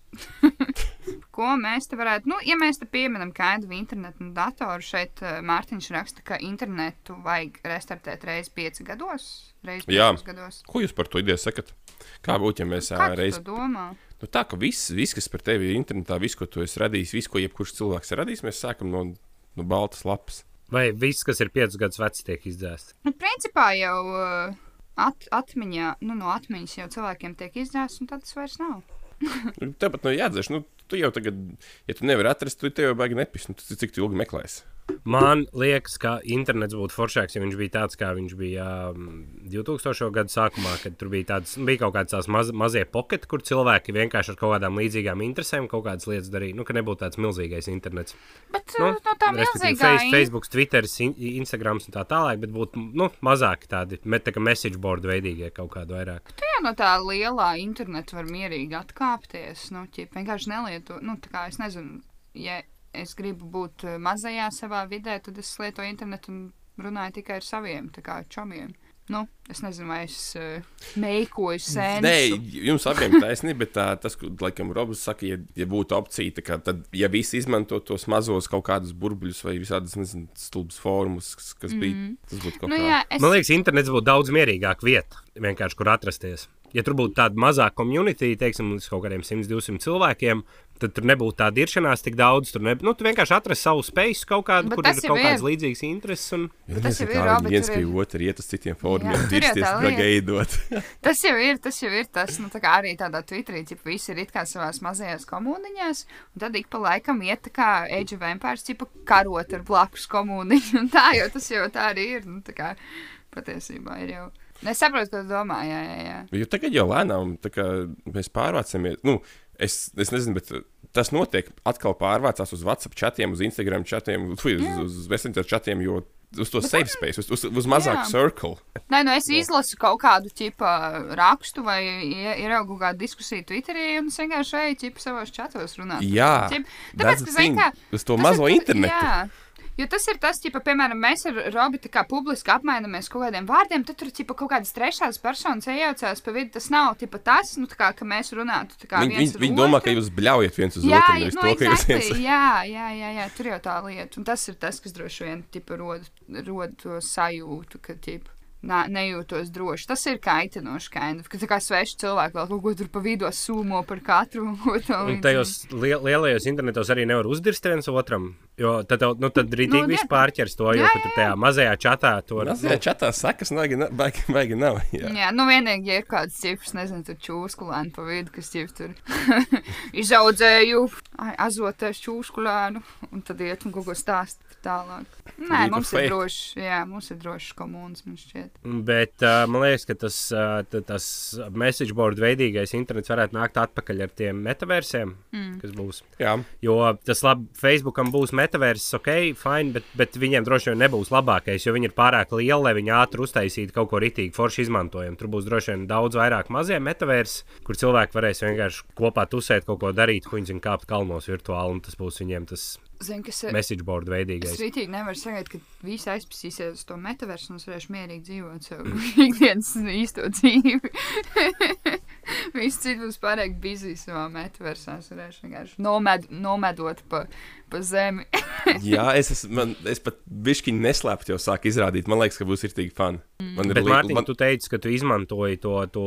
Ko mēs te varētu, nu, ja mēs te pieminam kādu internetu un datoru, šeit uh, Mārtiņš raksta, ka internetu vajag restartēt reizi pieci gados. Reiz Jā. gados. Ko jūs par to ideju sakat? Kā būtu, ja mēs ā, Kā tu reiz. to domā? Nu, tā kā viss, viss, kas par tevi ir internetā, viss, ko tu esi radījis, viss, ko jebkurš cilvēks ir radījis, mēs sākam no, no baltas lapas. Vai viss, kas ir 5 gadus vecs, tiek izdzēsts? Nu, principā jau uh, at, atmiņā, nu, no atmiņas jau cilvēkiem tiek izdzēsts, un tad tas vairs nav. Nu, Tāpat nav jāatdzīst. Nu, tu jau tagad, ja tu nevari atrast, tu tev jau baigi nepis. Nu, tu- cik tu ilgi meklēsi? Man liekas, ka internets būtu foršāks, ja viņš bija tāds, kā viņš bija um, 2000. gada sākumā, kad tur bija, tāds, bija kaut kāds tās maz, mazie poketi, kur cilvēki vienkārši ar kaut kādām līdzīgām interesēm kaut kādas lietas darīja. Nu, ka nebūtu tāds milzīgais internets. Bet nu, no tā respektīvi, milzīgā face, Facebook, Twitter, in, Instagram un tā tālāk, bet būtu nu, mazāk tādi me, tā message board veidīgie kaut kādi vairāk. Jā, no tā lielā interneta var mierīgi atkāpties. Nu, ķip, vienkārši nelieto. Nu, tā kā es nezinu, ja es gribu būt eh, mazajā savā vidē, tad es lietoju internetu un runāju tikai ar saviem tā kā, čomiem. Nu, es nezinu, vai es uh, meikoju sēni. Nē, jums abiem taisnība, bet tā, tas, ko laikam Robs saka, ja, ja būtu opcija, tā kā, tad, ja visi izmanto tos mazos kaut kādus burbuļus vai visādas, nezinu, stulbas formas, kas, kas bija, tas būtu kaut Nu, kā. jā, es, Man liekas, internets būtu daudz mierīgāk vieta, vienkārši kur atrasties. Ja tur būtu tāda mazāka komunitī, teiksim, līdz kaut kādiem 100, 200 cilvēkiem, tad tur nebūtu tāda diršanās tik daudz. Tur ne, nu, tu vienkārši atrasti savu spēju kaut kādu, Bet kur ir kaut kādas līdzīgas intereses. Un... Ja tas jau ir, viņi viens pie otra iet uz citiem jau tirsties, tā lieta. gaidot. Tas jau ir, tas jau ir tas, nu, tā kā arī tādā Twitterī, ja visi ir it kā savās mazajās komuniņās, un tad ik pa laikam iet tā kā Age of Empires, tipa karot ar blakus komuniņu, un tā jau tas jau tā arī ir, nu, tā kā patiesībā ir jau. Es saprotu, ko tu domā, jā, jā, jā. Jo tagad jau lēnām mēs pārvācamies. Nu, es, es nezinu, bet uh, tas notiek. Atkal pārvācās uz WhatsApp chatiem, uz Instagram chatiem, uz, uz, uz Messenger chatiem, jo uz to safe space, uz, uz, uz mazāku Jā. circle. Nē, nu es izlasu kaut kādu tipu rakstu vai ie- ieraugu kādu diskusiju Twitterī, un es vienkārši eju savos chatos runāt. Jā, that's tāpēc, ka, thing. kā, uz to mazo ir- internetu. Jā. Jo tas ir tas, ka, piemēram, mēs ar Robi tā kā publiski apmainamies kaut kādiem vārdiem, tad tur ķipa, kaut kādas trešās personas iejaucās pa vidu. Tas nav tipa, tas, nu, tā kā, ka mēs runātu. tā kā Viņi, viens viņi, viņi domā, ka jūs bļaujat viens uz Jā, otru, nu, to, exactly, viens jā, jā, jā, jā, tur jau tā lieta. Un tas ir tas, kas droši vien tipa, rod, rod to sajūtu, ka tipa, nā- nejūtos droši. Tas ir kaitinoši, kind of, ka tā kā sveši cilvēki vēl kaut ko tur pa vidu sūmo par katru. Un tajos liel, lielajos internetos arī nevar uzdirst viens otram. Jo tad, tev- nu, tad rītīgi Nu, nu, viss jā. pārķers to, jo Jā, tu tur tajā mazajā čatā to Mazajā čatā sakas, baigi, na- baigi, baigi nav. Jā. Jā, nu vienīgi, ja ir kāds cipars, nezinu, tur čūskulēni pa vidu, kas jau tur izaudzēju, azotēs čūskulēnu, un tad iet un kaut ko stāst tālāk. Nē, mums ir drošs, jā, mums ir drošs komunas, man šķiet. Bet uh, man liekas, ka tas, uh, ta- tas message board veidīgais internets varētu nākt atpakaļ ar tiem metavērsiem, mm. kas būs. Jā. Jo tas labi, Facebookam būs metavērs, ok, fine, bet, bet viņiem droši vien nebūs labākais, jo viņi ir pārāk lieli, lai viņi ātri uztaisītu kaut ko rītīgi forši izmantojumu. Tur būs droši vien daudz vairāk mazie metavērs, kur cilvēki varēs vienkārši kopā tusēt, kaut ko darīt, viņi zina, kāpt kalnos virtuāli, un tas būs viņiem tas Zinu, kas ir. message board Es veidīgais. rītīgi nevaru sagaidīt, ka visi aizpasīsies uz to metaversu un es varēšu mierīgi dzīvot savu ikdienas īsto dzīvi. Visi citi būs pārāk busy savā metaversā. Es varēšu vienkārši nomed, nomedot pa, pa zemi. Jā, es, esmu, man, es pat bišķiņu neslēptu jau sāku izrādīt. Man liekas, ka būs rītīgi fani. Man Bet, li- Mārtiņ, man- tu teici, ka tu izmantoji to, to,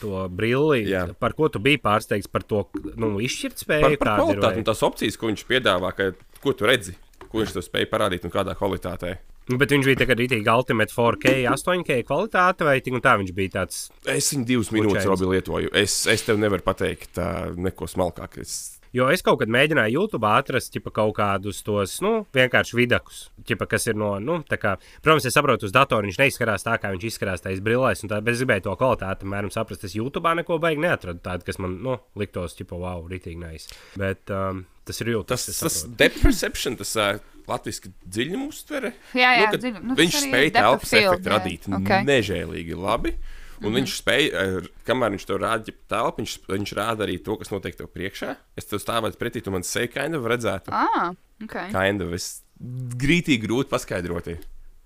to brilli. Jā. Par ko tu biji pārsteigts? Par to nu, par, izšķirtspēju, par ir. kvalitāti un tās opcijas, ko viņš piedāvā, ka, ko tu redzi, ko viņš tev spēj parādīt un kādā kvalitātē. Nu, Bet viņš bija tagad rītīgi Ultimate 4K, 8K kvalitāte, vai tik un tā viņš bija tāds. Es viņu divas minūtes. Robi lietoju. Es, es tev nevaru pateikt uh, neko smalkāk. Es, Jo es kaut kad mēģināju YouTube atrast ķipa, kaut kādus tos, nu, vienkārši vidakus, ķipa, kas ir no, nu, tā kā, protams, es saprotu, uz datora viņš neizskatās tā, kā viņš izskatās tajās brillēs, un tā, bet es gribēju to kvalitāti, mēram, saprast, es YouTube neko baigi neatradu tādu, kas man, nu, liktos, ķipa, wow, ritīgi nice. Bet um, tas ir YouTube. tas tas perception, tas uh, latviešu dziļuma uztvere. Jā, jā, nu, kad dziļi- nu, viņš spēja telpas efektu radīt Ok. nežēlīgi labi. Un mm -hmm. viņš spēja, kamēr viņš to rāda ģip telpu, viņš, viņš rāda arī to, kas notiek tev priekšā. Es tev stāvētu pretī, tu man seju kind of redzētu. Ah, ok. Kind of, es grītīgi grūti paskaidrot.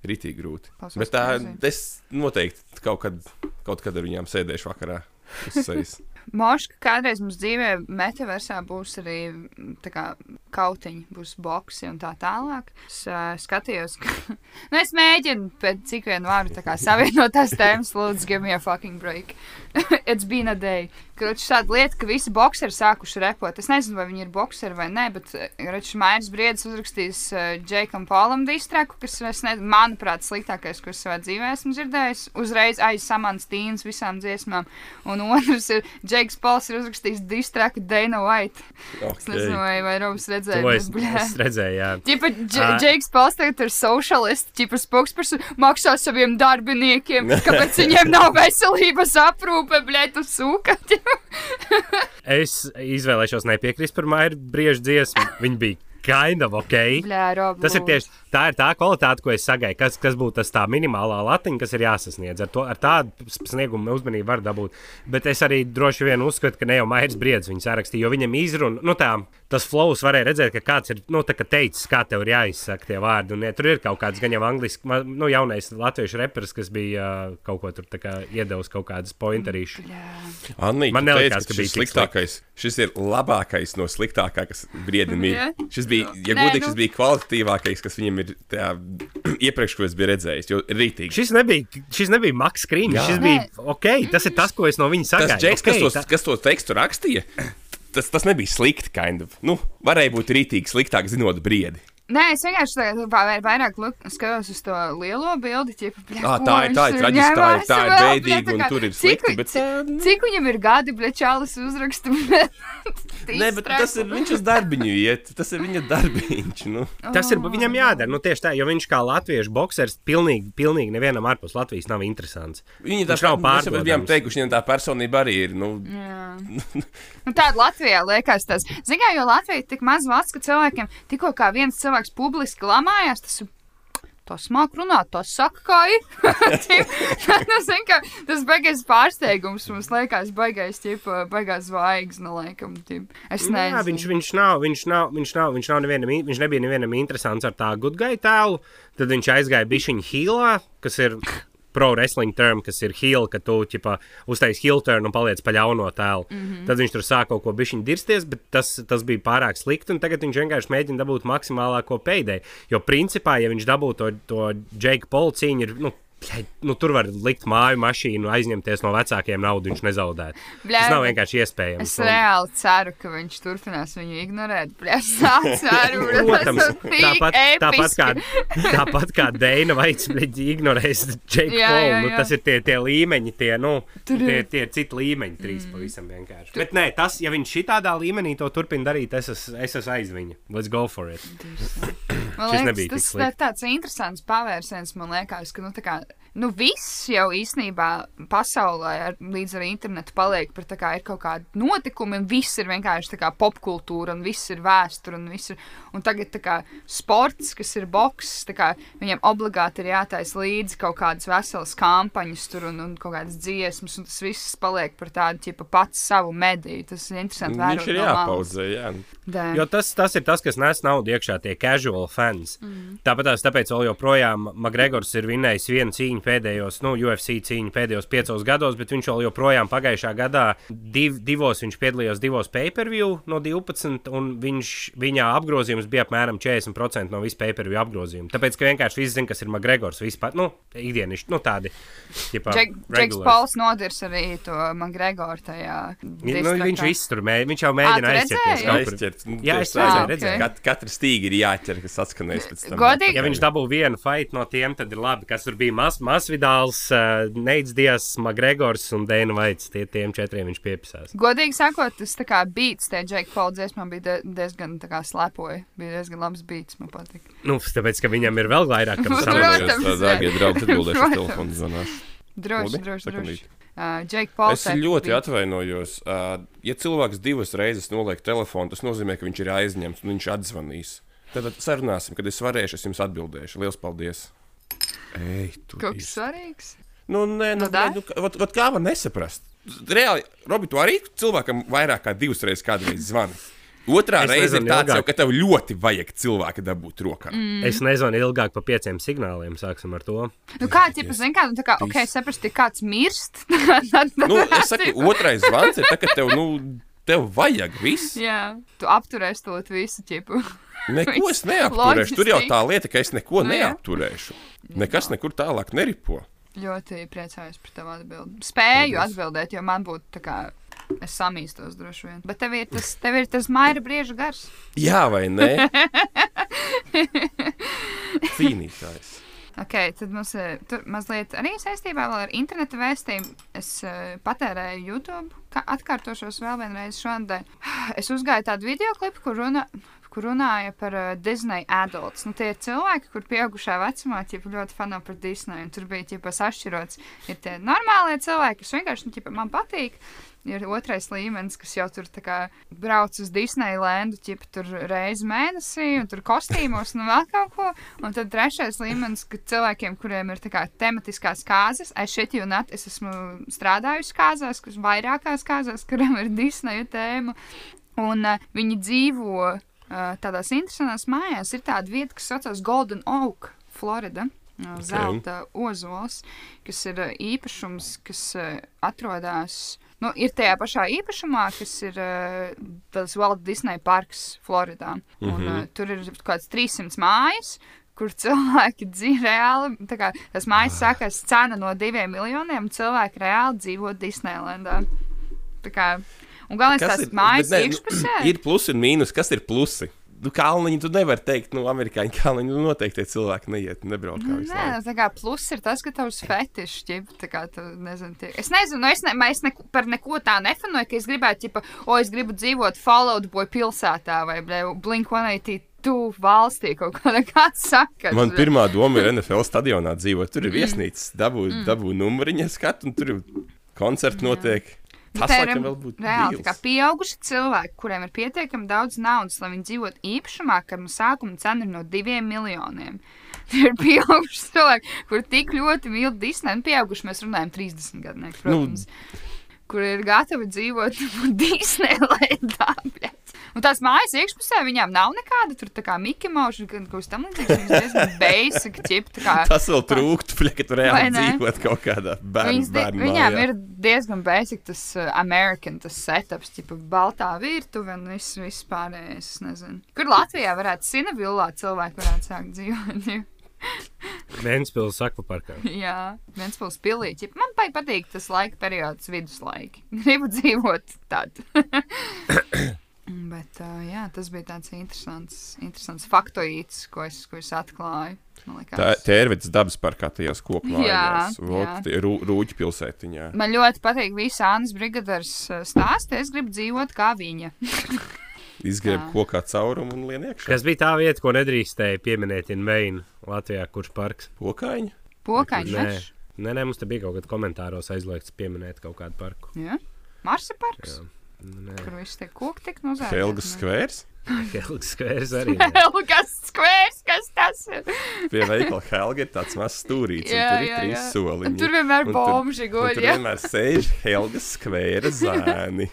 Rītīgi grūti. Klausos Bet tā, es noteikti kaut kad, kaut kad ar viņām sēdēšu vakarā. Sejas. Moška kādreiz mums dzīvē, metaversā būs arī kā kautiņi, būs boxi un tā tālāk. Es uh, skatījos, ka nu, es mēģinu pēc cik vien varu savienot tās tēmas, lūdzu, give me a fucking break. It's been a day. Kroči, šāda lieta, ka visi boxeri sākuši repot. Es nezinu, vai viņi ir boxeri vai nē, bet Račs Mairs Briedis uzrakstījis uh, Džekam Polam distraku, kas, nezinu, manuprāt, sliktākais, ko es savā dzīvē esmu dzirdējis. Uzreiz aiz samants tīns visām dziesmām. Un otrs ir Džeks Pols ir uzrakstījis distraku Dana White. Es nezinu, vai, vai Robs redzēja. To bet, es, bļā. es redzēju, jā. Ķipa, Ā. Džeks Pols tagad ir socialists, ķipa spokesperson, maksā saviem darbiniekiem, kāpēc viņiem nav veselības aprūpe, bļē, tu sūka. Es izvēlēšos nepiekrist par Maiju briežu dziesmu. Viņa bija kind of ok. Bļā, Rob, Tas ir tieši tā, ir tā kvalitāte, ko es sagaidu. Kas, kas būtu tas tā minimālā latiņa, kas ir jāsasniedz. Ar, to, ar tādu sniegumu uzmanību var dabūt. Bet es arī droši vien uzskatu, ka ne jau Maijas briedis viņu sarakstīja, jo viņam izruna, nu tā, tas flows varēja redzēt, ka kāds ir nu, tā, ka teicis, kā tev ir jāizsaka tie vārdi. Un, ja, tur ir kaut kāds gan jau angliski, ma- nu, jaunais latviešu reperis, kas bija uh, kaut ko tur tā kā iedevis kaut kādas pointerīšas. Anni, Man teici, ka šis bija sliktākais. Šis ir labākais no sliktākā, kas briedim ir. Šis bija, ja godīgi, nu- šis bija kvalitatīvākais, kas viņam ir tajā, iepriekš, ko es biju redzējis. Jo rītīgi. Šis nebija, šis nebija Maks Krīņš. Šis bija ok. Tas ir tas, ko es no viņa Tas sagaidu. džeks, okay, kas, tos, tā- kas to tekstu rakstīja, tas, tas nebija slikti. Kind of. nu, varēja būt rītīgi sliktāk, zinot briedi. Nē, es vienkārši vai- vairāk luk- skatos uz to lielo bildi. Ķipa, Ā, ko tā ir- tā bļā, tā un kā, tur ir cik bet, nu. Cik viņam ir gadi, bļā, čalis uzraksta? Nē, bet tas ir viņš uz darbiņu iet. Tas ir viņa darbiņš. Nu. Tas ir viņam jādara. Nu, tieši tā, jo viņš kā latviešu boxers pilnīgi, pilnīgi nevienam ārpus Latvijas nav interesants. Viņa tā jau bijām pārdodams. teikuši, viņam tā personība arī ir. Nu, Nu, tāda Latvijā liekas, tas Zinām, jo Latvija ir tik maz valsts, ka cilvēkiem tikko kā viens cilvēks publiski lamājās, tas ir. Tas mākslinieks runā, tas saka, kā ir. nu, zin, ka, tas baigais pārsteigums mums liekas, baigais, ķipa, baigās zvaigznes, laikam. Ķip. Es Nu, Jā, nezinu. viņš, viņš, nav, viņš, nav, viņš, nav, viņš, nav nevienam, viņš nebija nevienam interesants ar tā gudgai tēlu. Tad viņš aizgāja bišķiņu hīlā, kas ir pro wrestling term, kas ir heel, ka tu ķipa, uztaisīji heel turn un paliec pa ļauno tēlu. Mm -hmm. Tad viņš tur sāka kaut ko bišķiņu dirsties, bet tas, tas bija pārāk slikti. un Tagad viņš vienkārši mēģina dabūt maksimālāko peidēju. Jo principā, ja viņš dabūtu to, to Jake Paul cīņu, ir nu, nu, tur var likt māju mašīnu, aizņemties no vecākiem naudu, viņš nezaudētu. Bļaļ, Tas nav vienkārši iespējams. Es Un- reāli ceru, ka viņš turpinās viņu ignorēt. Es tā ceru, Protams, tāpat, tāpat, kā, tāpat kā Deina Vaits ignorēs Jake Jā, Paul. jā, Nu, tas ir tie, tie līmeņi, tie, nu, Tur tie, tie citi līmeņi, trīs mm. pavisam vienkārši. Bet nē, tas, ja viņš šitādā līmenī to turpina darīt, es esmu, es esmu aiz viņa. Let's go for it. Man liekas, tas ir tāds interesants pavērsiens. Man liekas, ka nu, tā kā, nu, viss jau īstenībā pasaulē ar, līdz ar internetu paliek par tā kā ir kaut kādi notikumi, un viss ir vienkārši popkultūra, un viss ir vēsture, un, viss ir, un tagad kā sports, kas ir boks, kā viņiem obligāti ir jātaisa līdzi kaut kādas veselas kampaņas tur un, un kaut kādas dziesmas, un tas viss paliek par tādu, ķipa, pats savu mediju. Tas ir interesanti Viņš ir no jāpaudzē, jā. Dē. Jo tas, tas ir tas, kas nes naudu iekšā, tie casual fans. Mm. Tāpat tās, tāpēc vēl joprojām Makgregors ir vinnējis vienu cīņu pēdējos, nu, UFC cīņu pēdējos piecos gados, bet viņš vēl joprojām pagājušā gadā div, divos viņš piedalījās divos pay-per-view no 12, un viņš, viņa apgrozījums bija apmēram 40% no visu pay-per-view apgrozījumu. Tāpēc, ka vienkārši visi zina, kas ir Makgregors, vispār, nu, ikdienišķi, nu, tādi. Džeks Pauls nodirs arī to man Gregoru tajā. Nu, viņš viss tur mēģina, viņš jau tu aizķerties. Aizķert. Nu, Jā, es redzēju, jā. redzēju. Kat, katra stīga ir jāķer, kas atskanēs pēc tam. Godīgi? Ja viņš dabū vienu fight no tiem, tad ir labi. Kas tur bija Mas Masvidāls, uh, Neits Dias, Magregors un Dēna Vaits. Tie, tiem četriem viņš piepisās. Godīgi sakot, tas tā kā beats tajā Džeka Paula dziesmā bija diezgan tā kā slepoja. Bija diezgan labs beats, man patīk. Nu, tāpēc, ka viņam ir vēl vairāk, kam. Protams, tā dārgie draugi, atbildēšu telefonu zvanāšu. Droši, droši, droši. Uh, Džeka Paula. Es ļoti atvainojos. Uh, ja cilvēks divas reizes noliek telefonu, tas nozīmē, ka viņš ir aizņemts un viņš atzvanīs. Tad tad sarunāsim, kad es varēšu, es jums atbildēšu. Lielas paldies! Ej, tu Kaut kas svarīgs. Nu, nē, nu, Nu, nē, nu, kā- vat, vat kā var nesaprast? Reāli, Robi, tu arī cilvēkam vairāk kā divas reizes kādreiz zvani. Otrā Es reize ir tāds, ilgāk. jau, ka tev ļoti vajag cilvēku dabūt rokā. Mm. Es nezvanu ilgāk par pieciem signāliem, sāksim ar to. Nu, kā, ja zini, kā, nu, tā kā, ok, saprast, kāds mirst. Nu, es saku, otrais zvans ir tā, ka tev, nu, tev vajag viss. Jā, tu apturēsi to visu ķipu. Neko es neapturēšu. Tur jau tā lieta, ka es neko Nu, neapturēšu. Nekas nekur tālāk neripo. Ļoti priecājos par tavu atbildi. Spēju atbildēt, jo man būtu tā kā. Es samīstos droši vien. Bet tev ir tas, tev ir tas maira brieža gars. Jā, vai ne? Cīnītājs. Ok, tad mums ir tur mazliet arī saistībā ar interneta vēstījumu. Es uh, patērēju YouTube, kā atkārtošos vēl vienreiz šonadēļ. Es uzgāju tādu video klipu, kur, runa, kur runāja par uh, Disney adults. Nu, tie ir cilvēki, kur pieaugušā vecumā ķipa, ļoti fano par Disney. Un tur bija ķipa, sašķirots. Ir tie normālie cilvēki, kas vienkārši nu, ķipa, man patīk. Ir otrais līmenis, kas jau tur kā brauc uz Disneylandu, ķip tur reizi mēnesī, un tur kostīmos, un vēl kaut ko. Un tad trešais līmenis, ka cilvēkiem, kuriem ir kā tematiskās kārtas, es šeit jau nat, es esmu strādājusi kārzās, kas vairākās kārzās, kurām ir Disneja tēma. Un uh, viņi dzīvo tādās interesantās mājās. Ir tāda vieta, kas saucas Golden Oak, Florida. uh, Zelta ozols, kas ir īpašums, kas atrodas nu, ir tajā pašā īpašumā, kas ir tas Walt Disney parks Floridā. Un, mm -hmm. uh, tur ir kaut kāds 300 mājas. Kur cilvēki dzīvo reāli, tā kā tas mājas sākās cena no diviem miljoniem, un cilvēki reāli dzīvo Disneylandā. Tā kā, un galvenais tās mājas bet nē, iekšpusē. Nu, ir plusi un mīnus. Kas ir plusi? Nu, kalniņi tu nevari teikt, nu, amerikāņu kalniņi nu, noteikti cilvēki neiet, nebrauc kā visu Nē, laiku. tā kā pluss ir tas, ka tavs fetišs, ķip, tā kā tu nezini, tie... es nezinu, nu, es, ne, es ne, par neko tā nefanoju, ka es gribētu, ķipa, o, es gribu dzīvot Fallout Boy pilsētā vai Blink-182 valstī kaut kādā kāds saka. Man pirmā doma ir NFL stadionā dzīvot. Tur ir Mm. viesnīcas, dabū, dabū numuriņa skatu, un tur ir koncerti notiek. Tas ir reāli kā pieauguši cilvēki, kuriem ir pietiekami daudz naudas, lai viņi dzīvotu īpašumā, kam sākuma cena ir no diviem miljoniem. Tie ir pieauguši cilvēki, kur tik ļoti mīl Disneju, un pieauguši mēs runājam 30 gadnieki, protams. Nu, kur ir gatavi dzīvot Disneylandā. bļaļ. Un tās mājas iekšpusē viņām nav nekāda tur tā kā Mickey Mouse, gan kaut kas tam līdzīgs. Viņas diezgan basic, ķip, tā kā. Tas vēl trūkst, Vai reāli dzīvot kaut kādā bērnu, bērnu viņām ir diezgan basic tas uh, American tas setups, tipa baltā virtuve un viss, viss pārējais. es nezinu. Kur Latvijā varētu Sinavillā cilvēki varētu sākt dzīvot? Ventspils akvaparkā. Jā, viens pils pilīķi. Man patīk tas laika periods, viduslaiki. Gribu dzīvot tad. Bet uh, jā, tas bija tāds interesants, interesants faktoīds, ko es, ko es atklāju. Tā tērvets dabas parkā tajās tie rū, rūķi pilsētiņā. Man ļoti patīk visa Annas brigadars stāsti. Es gribu dzīvot kā viņa. Izgriež Jā. kokā caurumu un lien iekšā. Kas bija tā vieta, ko nedrīkstēja pieminēt Inveina Latvijā, kurš parks? Pokaiņi? Pokaņš. Nē. Nē, nē, mums te bija kaut kādā komentāros aizliegts pieminēt kaut kādu parku. Jā. Marsa parks. Jā. Nē, Kur viss tie koki tik nozāģēti. Helgas skvērs? Helgas skvērs arī. nē. Helgas skvērs, kas tas ir? Pie veikala Helga ir tāds mazs stūrīts, un Jā, tur ir jā, trīs jā. soliņi. Un tur vienmēr Un tur- bomži Un guļ. tur jā. vienmēr sēž Helgas skvēra zēni.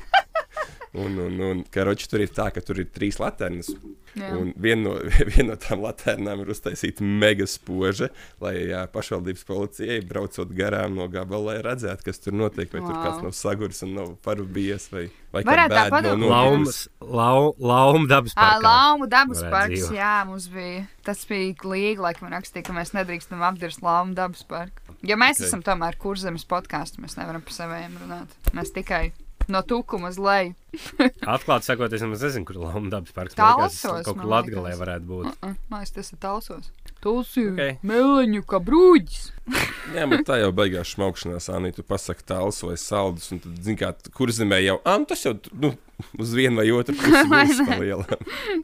Un, un, un karoči, tur ir tā, ka tur ir trīs laternas. Jā. Un viena no, vien no tām laternām ir uztaisīta mega spoža, lai jā, pašvaldības policijai braucot garām no gabala, lai redzētu, kas tur notiek. Vai wow. tur kāds nav saguris un nav parūpījies, vai, vai Varētu tā padomāt. nav Laumas, lau, lauma dabas Ā, parkā. Laumu dabas parks, dzīvot. jā, mums bija. Tas bija līga, laikam, rakstīja, ka mēs nedrīkstam apdirst Laumu dabas parku. Jo mēs Ok. okay. esam tomēr kurzemes podkāstu, mēs nevaram par saviem runāt. Mēs tikai no tukuma uz leju. Atklāti sakot, es nemaz nezinu, kur lauma dabas parks. Man liekas, Kaut kur man liekas. varētu būt. Uh -uh, Mājas, tas ir talsos. Tulsi, Ok. okay. meleņu, kā brūģis. Jā, bet tā jau beigās smaukšanās, Anī, tu pasaki tāls vai saldus, un tad, zini, kā, kur zemē jau, ah, tas jau, nu, uz vienu vai otru pusi palielā.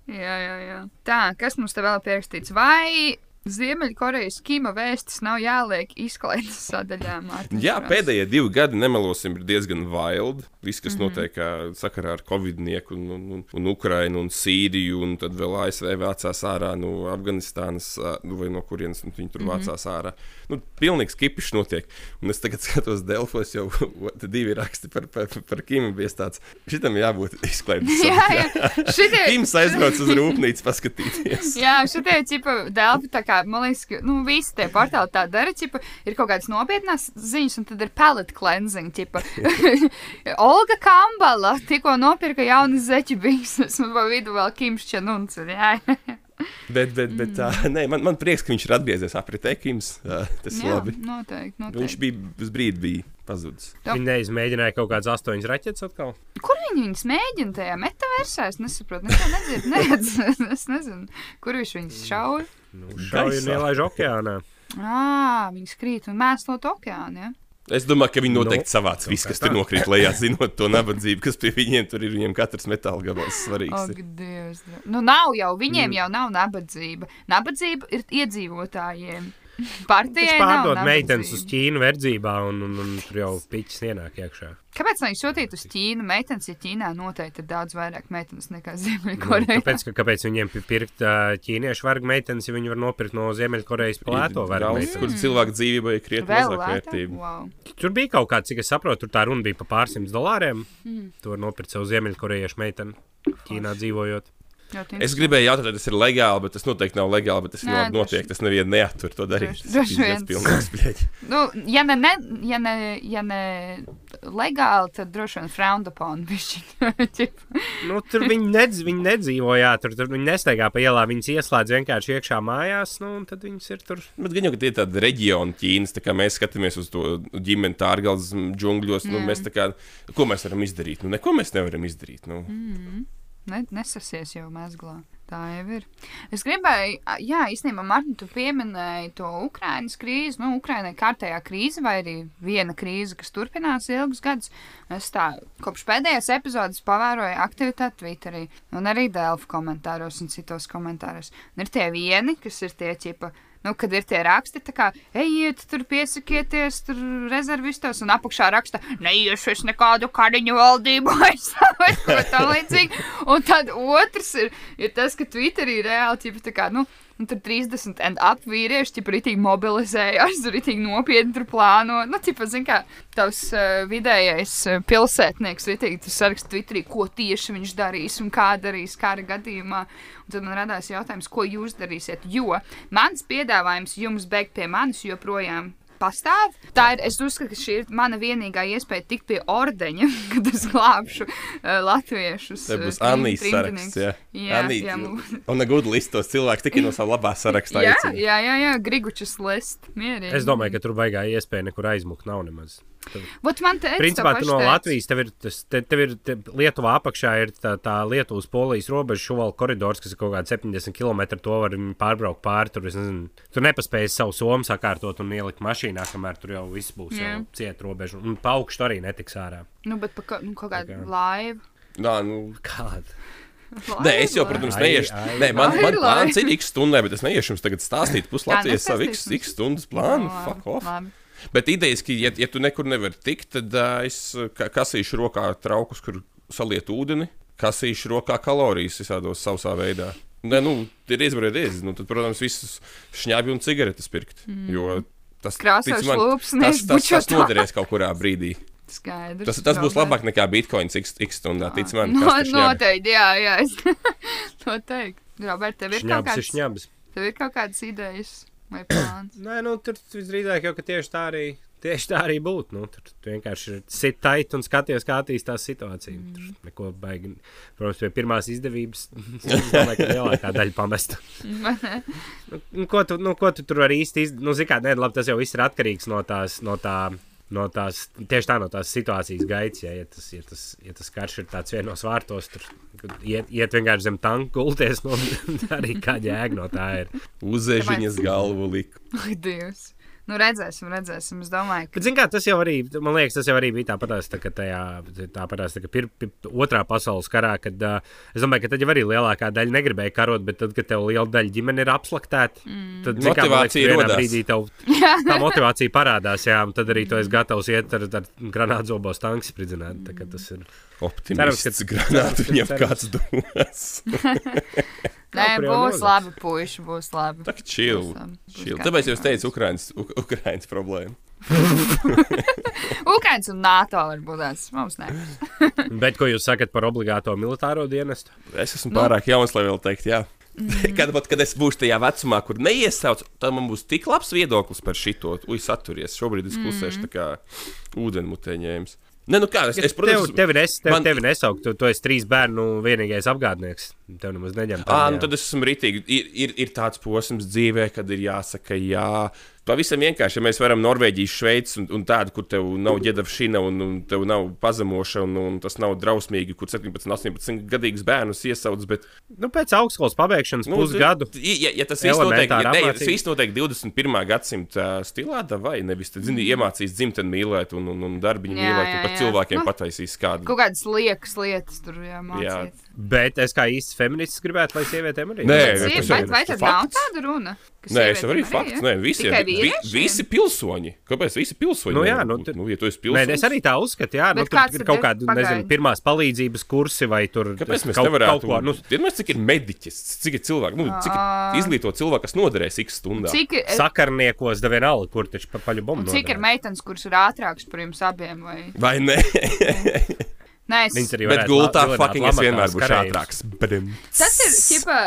Jā, jā, jā. Tā, kas mums te vēl pierakstīts? Vai Ziemeļkorejas kino vēstis nav jāliek izklaides sadaļā? Mārtiņš Jā, Kross? pēdējie divi gadi, nemelosim, ir diezgan wild. Viss, kas mm -hmm. notiek sakarā ar Covid-19, un, un, un, un Ukrainu, un Sīriju, un tad vēl ASV vācās ārā no Afganistānas, ā, nu, vai no kurienes nu, viņi tur mm. -hmm. vācās ārā. Nu, pilnīgs kipišs notiek. Un es tagad skatos Delfos, jau divi raksti par, par, par Kimu. Bija tāds, šitam jābūt izklaides. Jā, jā. Šitie, Kims aizbrauc uz rūpnīcu paskatīties. Jā, šitie čipa delfi, tā kā, man liekas, ka, nu, visi tie portāli tā dara, čipa, ir kaut kādas nopietnas ziņas, un tad ir palette cleansing. Olga Kambala tikko nopirka jaunas zeķu bikses, un pa vidu vēl Kims Čanuns. Bet, bet, bet tā, nē, man, man prieks, ka viņš ir atgriezies apritē Kims. Tas ir labi. noteikti, Viņš noteikti. bija uz brīdi bija pazudis. Jā. Viņi neizmēģināja kaut kādas astoņas raķetes atkal. Kur viņi viņus mēģina tajā metaversā? Es nesaprotu, neko nedzirdu, neredzu, es nezinu, kur viņš viņus šauja. Nu, Gaisā. ielaiž okeānā. Ā, viņi skrīt un mēslot okeānu, ja? Es domāju, ka viņi Nu, noteikti savāc kaut visu, kas tur nokrīt lejā, zinot to nabadzību, kas pie viņiem tur ir. Viņiem katrs metāla gabals svarīgs. Ak, ir. Dievs. Dievs. Nu, nav jau, Mm. viņiem jau nav nabadzība. Nabadzība ir iedzīvotājiem. Viņš Partijai nav pārdod meitenes uz. Ķīnu verdzībā, un, un, un tur jau piķis ienāk iekšā. Kāpēc viņi sūtītu uz Ķīnu meitenes, ja Ķīnā noteikti ir daudz vairāk meitenes nekā Nu, Ziemeļkorejā? Tāpēc, ka, kāpēc viņiem pi- pirkt ā, ķīniešu vergu meitenes, ja viņi var nopirkt no Ziemeļkorejas plēto vergu Valsts, kur cilvēku dzīvībai ir krietni Vēl mazāk vērtība. Wow. Tur bija kaut kāds, cik es saprotu, tur tā runa bija par pārsimts dolāriem. Mm. To var nopirkt sev Ziemeļkorejiešu meiteni Ķīnā dzīvojot. Es gribēju jautāt, vai tas ir legāli, bet tas noteikti nav legāli. Bet tas Nē, droši- notiek. Tas nevienu neatur to darīt. Tas ir pilnīgs bļeģi. Nu, ja ne, ne, ja ne, ja ne legāli, tad droši vien frowned upon. bišķiņ. Nu, tur viņi, nedz, viņi nedzīvoja, tur, tur viņi nestaigā pa ielām. Viņas ieslēdz vienkārši iekšā mājās, nu, un tad viņas ir tur. Bet gan jau, ka tie ir tādi reģioni Ķīnas, tā kā mēs skatāmies uz to ģimeni tārgals džungļos, nu, mēs tā kā, ko mēs varam izdarīt? Nu, neko mēs nevaram izdarīt. Nu. Mm. Ne, nesasies jau mezglā. Tā jau ir. Es gribēju, jā, īstenībā, Martin, tu pieminēji to Ukraiņas krīzi. Nu, Ukraiņai kārtējā krīze, vai arī viena krīze, kas turpinās ilgus gadus. Es tā kopš pēdējās epizodes pavēroju aktivitāti Twitterī, un arī Dēlφu komentāros un citos komentāros. Un ir tie vieni, kas ir tie čipa. Nu, kad ir tie raksti, tā kā, ejiet, tur piesakieties, tur rezervistos, un apakšā raksta, neiešu es nekādu kariņu valdību aizstāvēt, ko tam līdzīgi. Un tad otrs ir, ir tas, ka Twitterī reāli, ķipa, tā kā, nu, un tur 30 and up vīrieši, ķipa, ritīgi mobilizējās, tur ritīgi nopietni tur plāno. Nu, ķipa, zin kā, tavs uh, vidējais uh, pilsētnieks, ritīgi, tu sarakst Twitterī, ko tieši viņš darīs un kā darīs kara gadījumā. Un tad man radās jautājums, ko jūs darīsiet, jo mans piedāvājums jums beigt pie manis joprojām pastāv. Tā ir, es uzskatu, ka šī ir mana vienīgā iespēja tikt pie ordeņa, kad es glābšu uh, latviešus. Tā būs uh, trim- Anijas saraksts. Jā, Jā, Anīte. jā, Un negūda listos cilvēks tikai no sava labā sarakstā. Jā, jā, jā, jā Grigučs list. Mierīgi. Es domāju, ka tur baigā iespēja nekur aizmukt nav nemaz. Vot man te Principā tu no Latvijas, tev ir, tas, te, tev ir te, Lietuvā apakšā ir tā, tā Lietuvas-Polijas robeža šuvala koridors, kas ir kaut kāds 70 km. To var pārbraukt pāri. Tur, nezinu, tu nepaspēji savu somu sakārtot un ielikt mašīnā, kamēr tur jau viss būs Jā. jau ciet robežu. Un pa augšu arī netiks ārā. Nu, bet pa, ka- nu, kaut kāda laiva. Nā, nu, Kāda? Nē, es jau, protams, Ai, neiešu. ai. Nē, man, Ai, man lai. plāns ir x stundai, bet es neiešu jums tagad stāstīt Jā, puslatvijas savu x, x stundas plānu. Nu, Fuck off. Labi. Bet idejas, ka, ja, ja tu nekur nevari tikt, tad uh, es ka- kasīšu rokā traukus, kur saliet ūdeni, kasīšu rokā kalorijas visādos sausā veidā. Nē, nu, ir izvarēties. Nu, tad, protams, visus šņābi un cigaretes pirkt. Mm. Jo tas, Krāsās lūpas, tas, tas, tas noderēs kaut kurā brīdī. Skaidrs. Tas, tas būs labāk nekā bitkoins x, x stundā. Tic man, No, noteikti, jā, jā. Es noteikti. Robert, tev ir kaut Šņabs ir kāds, šņabs. tev ir kaut kādas idejas vai plāns? Nē, nu, tur visdrīzāk jau ka tieši tā arī. Tieši tā arī būtu. Nu, tur tu vienkārši ir sit tait un skaties, kā attīstās situācija. Mm. Tur neko baigi. Protams, pie pirmās izdevības. domāju, ka lielākā daļa pamesta. Nu, nu, ko, tu, nu, ko tu tur vari īsti izdarīt? Nu, zini, kā, nē, labi, tas jau viss ir atkarīgs no tās. No tā, No tās, tieši tā no tās situācijas gaitas, ja, ja, tas, ja, tas, ja tas karš ir tāds vienos vārtos, tur kad iet, iet vienkārši zem tanka gulties, nu, arī kāda jēga no tā ir. Uzēžiņas galvu liku. Ak, Dievs. Nu, redzēsim, redzēsim. Es domāju, ka Bet, kā, tas jau arī, man liekas, tas jau arī bija tāpatās, tā, ka tajā, tāpatās, tā, pir, pir, otrā pasaules karā, kad uh, es domāju, ka tad jau arī lielākā daļa negribēja karot, bet tad, kad tev liela daļa ģimene ir apslaktēta, mm. tad zin, kā, liekas, Motivācija vienā rodās. brīdī tev tā motivācija parādās, jā, un tad arī tu esi gatavs iet ar, ar granātzobos tanks spridzināt. Tā, tas ir. Granātu cerams, ka- viņam kāds dos. Nē, Kā, būs labi, puiši, būs labi. Tā kā labi, būs chill. Tāpēc es teicu, Ukraiņas, Ukraiņas problēma. Ukraiņas un NATO var būt tāds. Mums ne. Bet ko jūs sakat par obligāto militāro dienestu? Es esmu Nu. pārāk jauns, lai vēl teikt, jā. Kad, pat, kad es būšu tajā vecumā, kur neiesauc, tad man būs tik labs viedoklis par šito. Ui, saturies. Šobrīd es klusēšu tā kā ūdenmutē ņēmis. Nē, nu kā, es, es protams, tev, tevi, nes, tev, man- tevi nesaukt, tu, tu esi trīs bērnu vienīgais apgādnieks. Tev nemaz neņem Ā, nu tad es esmu rītīgi. Ir, ir, ir tāds posms dzīvē, kad ir jāsaka, jā. Pavisam vienkārši, ja mēs varam Norvēģiju, Šveici un, un tādu, kur tev nav ģedavšana un, un tev nav pazemošana un, un tas nav drausmīgi, kur 17, 18 gadīgus bērnus iesauc. Bet, Nu, pēc augstskolas pabeigšanas nu, pusgadu. Ja, ja tas viss notiek, ja, ne, ja tas viss notiek 21. gadsimta stilā, tad vai nevis tad, zini, iemācīs dzimteni mīlēt un, un, un darbiņu Jā, mīlēt, jā, un pat jā. cilvēkiem Nu, pataisīs kādu. Kaut kādas liekas lietas tur jāmācīt. Bet es kā īsts feminists gribētu, lai sievietēm arī Nē, Bet tas sie- jau vai, ir vai tad nav tāda runa? Nē, es arī ir? Nē, visiem, vi, visi pilsoņi. Kāpēc visi pilsoņi? Nu jā, nu tad- nu, ja tu esi Nē, pilsonis. es arī tā uzskatu, jā, nu, tur ir kaut ir? kāda, nezinu, pirmās palīdzības kursi vai tur Kāpēc mēs kaut, nevarētu? kaut ko. Nu, Vienmēr cik ir mediķis, cik ir cilvēki, nu, cik Ā. ir izglītot cilvēku, kas noderēs x stundā. Cik, ir- sakarniekos, da vienalga, kur taču pa paļu bombu. cik ir meitenes, kuras ir ātrākas par jums abiem? Vai? Vai ne? Nē, es, Viņas arī Bet gultā fucking es vienmēr būšu ātrāks. Tas ir, ķipa,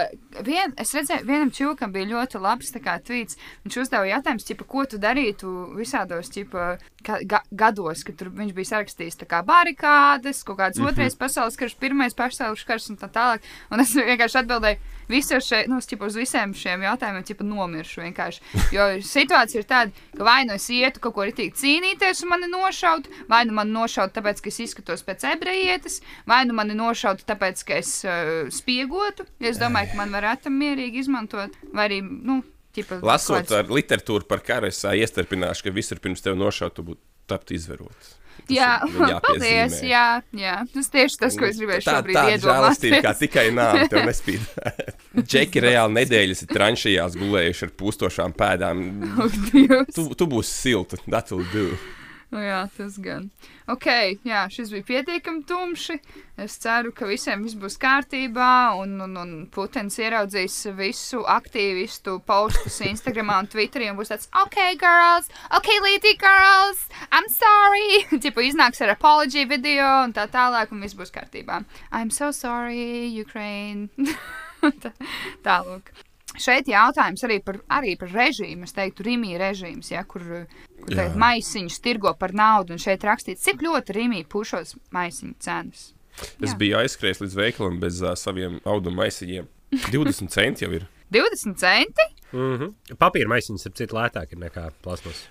vien, es redzēju, vienam čūkam bija ļoti labs tā kā tvīts. Viņš uzdeva jautājumus, ķipa, ko tu darītu visādos, ķipa, ga, gados, kad tur viņš bija sarakstījis tā kā barikādes, kaut kāds mm -hmm. otrais pasaules karš, pirmais pasaules karš un tā tālāk. Un es vienkārši atbildēju, visos šeit, nu, ķipa, uz visiem šiem jautājumiem, ķipa, nomiršu vienkārši. Jo situācija ir tāda, ka vai nu es ietu kaut ko ritīgi cīnīties un mani nošaut, vai nu mani nošaut tāpēc, ka es izskatos pēc ebrejietes, vai nu mani nošaut tāpēc, ka es uh, spiegotu. Es domāju, ka man varētu mierīgi izmantot, vai arī, nu, ķipa, Lasot kāds- ar literatūru par karu, es iestarpināšu, ka visur pirms tev nošautu būtu tapt izverots. Tas Jā, paldies. Jā, jā, tas tieši tas, ko es gribēju Tā šobrīd tāda žēlastība, kā tikai nāve tev nespīd. Džeki reāli nedēļas ir tranšajās gulējuši ar pūstošām pēdām. Dievs. Tu, tu būsi silta, that will do. Nu, jā, tas gan. Ok, jā, šis bija pietiekami tumši. Es ceru, ka visiem viss būs kārtībā, un, un, un Putins ieraudzīs visu aktīvistu postus Instagram un Twitterī un būs tāds, ok, girls, ok, lady girls, I'm sorry. Tipo, iznāks ar apology video un tā tālāk, un viss būs kārtībā. I'm so sorry, Ukraine. tā, tālāk. Šeit jautājums arī par, arī par režīmu. Es teiktu, Rimija režīms, ja, kur uh, kur tagad maisiņus tirgo par naudu, un šeit rakstīts, cik ļoti rīmī pušos maisiņu cenas. Es Jā. biju aizskrējis līdz veikalam bez uh, saviem auduma maisiņiem. 20 centi jau ir. 20 centi? Mm -hmm. Papīra maisiņš ir citu lētāk nekā plasmas.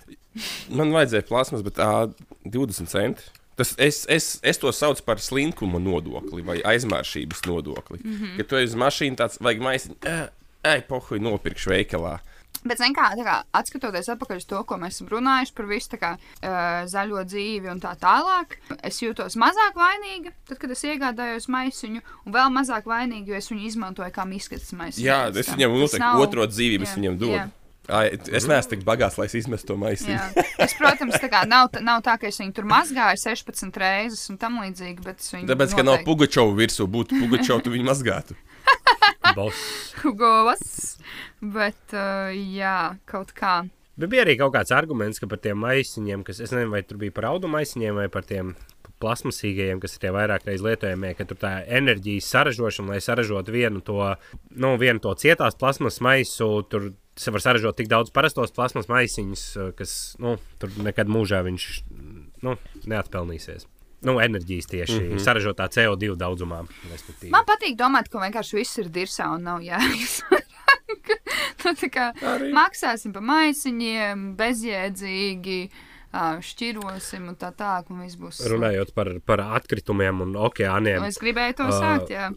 Man vajadzēja plasmas, bet uh, 20 centi. Tas, es, es, es to saucu par slinkuma nodokli vai aizmāršības nodokli. Mm -hmm. Kad tu esi uz mašīnas, tāds vajag maisiņu, ej, ej pohuj, nopirkšu veikalā. Bet, zin kā, kā atskatoties atpakaļ uz to, ko mēs esam runājuši par visu kā, uh, zaļo dzīvi un tā tālāk, es jūtos mazāk vainīga, tad, kad es iegādājos maisiņu, un vēl mazāk vainīga, jo es viņu izmantoju kā miskastes maisiņu. Jā, es viņam Tas noteikti nav- otro dzīvību viņam dodu. jā. Ai, es neesmu tik bagāts, lai es izmestu to maisiņu. Jā. Es, protams, tā kā nav, nav tā, ka es viņu tur mazgāju 16 reizes un tam līdzīgi, bet es viņu. Tāpēc, ka nav noteikti- pugačovu virsū, būtu pugačovu, tu viņu mazgātu. Boss. Govas. Bet, uh, jā, kaut kā. Bet bija arī kaut kāds arguments, ka par tiem maisiņiem, kas, es nezinu, vai tur bija par audu maisiņiem vai par tiem plasmasīgajiem, kas ir tie vairāk reiz lietojamie, ka tur tā enerģijas saražošana, lai saražotu vienu to, nu, vienu to cietās plasmas maisu, tur var saražot tik daudz parastos plasmas maisiņus, kas, nu, tur nekad mūžā viņš, nu, neatpelnīsies. Nu, enerģijas tieši mm -hmm. saražotā CO2 daudzumā. respektīvi. Man patīk domāt, ka vienkārši viss ir dirsā un nav jēgas. nu, tā kā Arī. maksāsim par maisiņiem, bezjēdzīgi. Šķirosim un tā tālāk, un viss būs. Runājot par, par atkritumiem un okeāniem. Nu, Es gribēju to sākt, jā.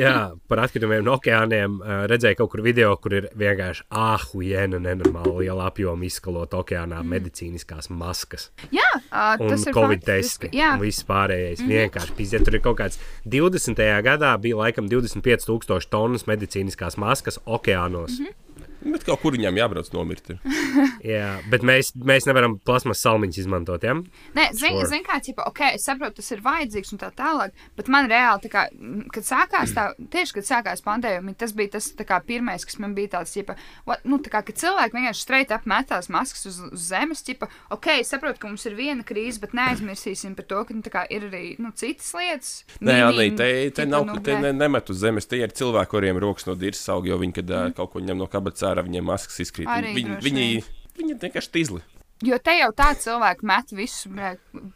Jā, par atkritumiem no okeāniem uh, redzēju kaut kur video, kur ir vienkārši ahujēna, nenormāli liela apjoma izskalot okeānā mm. medicīniskās maskas Jā, un tas ir covid testi Jā, un viss pārējais. Mm. Vienkārši pizdiet, tur ir kaut kāds 20. gadā bija laikam 25,000 tonnas medicīniskās maskas okeānos. Mm -hmm. Bet kaut kur viņam jābrauc nomirt. ir. Jā, bet mēs, mēs nevaram plasmas salmiņus izmantot. Ja? Nē, zini, Sure. zin, kā, ķipa, ok, es saprotu, tas ir vajadzīgs un tā tālāk, bet man reāli, kā, mm, kad sākās tā, tieši kad sākās pandēmija, tas bija tas kā, pirmais, kas man bija tāds, ķipa, what, nu, tā kā, kad cilvēki vienkārši streit apmetās maskas uz, uz zemes, ķipa, ok, es saprotu, ka mums ir viena krīze, bet neaizmirsīsim par to, ka, nu, tā kā, ir arī, nu, citas lietas. Nē, Anī, te, te ķipa, nav, nu, te ne, nemet uz zemes. Tie ir cilvēki, kuriem rokas no dirza aug, jo viņi, kad mm. kaut ko ņem no kabatas ārā, viņiem maskas izkrīt. Arī Viņi, viņi, viņi vienkārši tīzli. Jo te jau tā cilvēki met visu,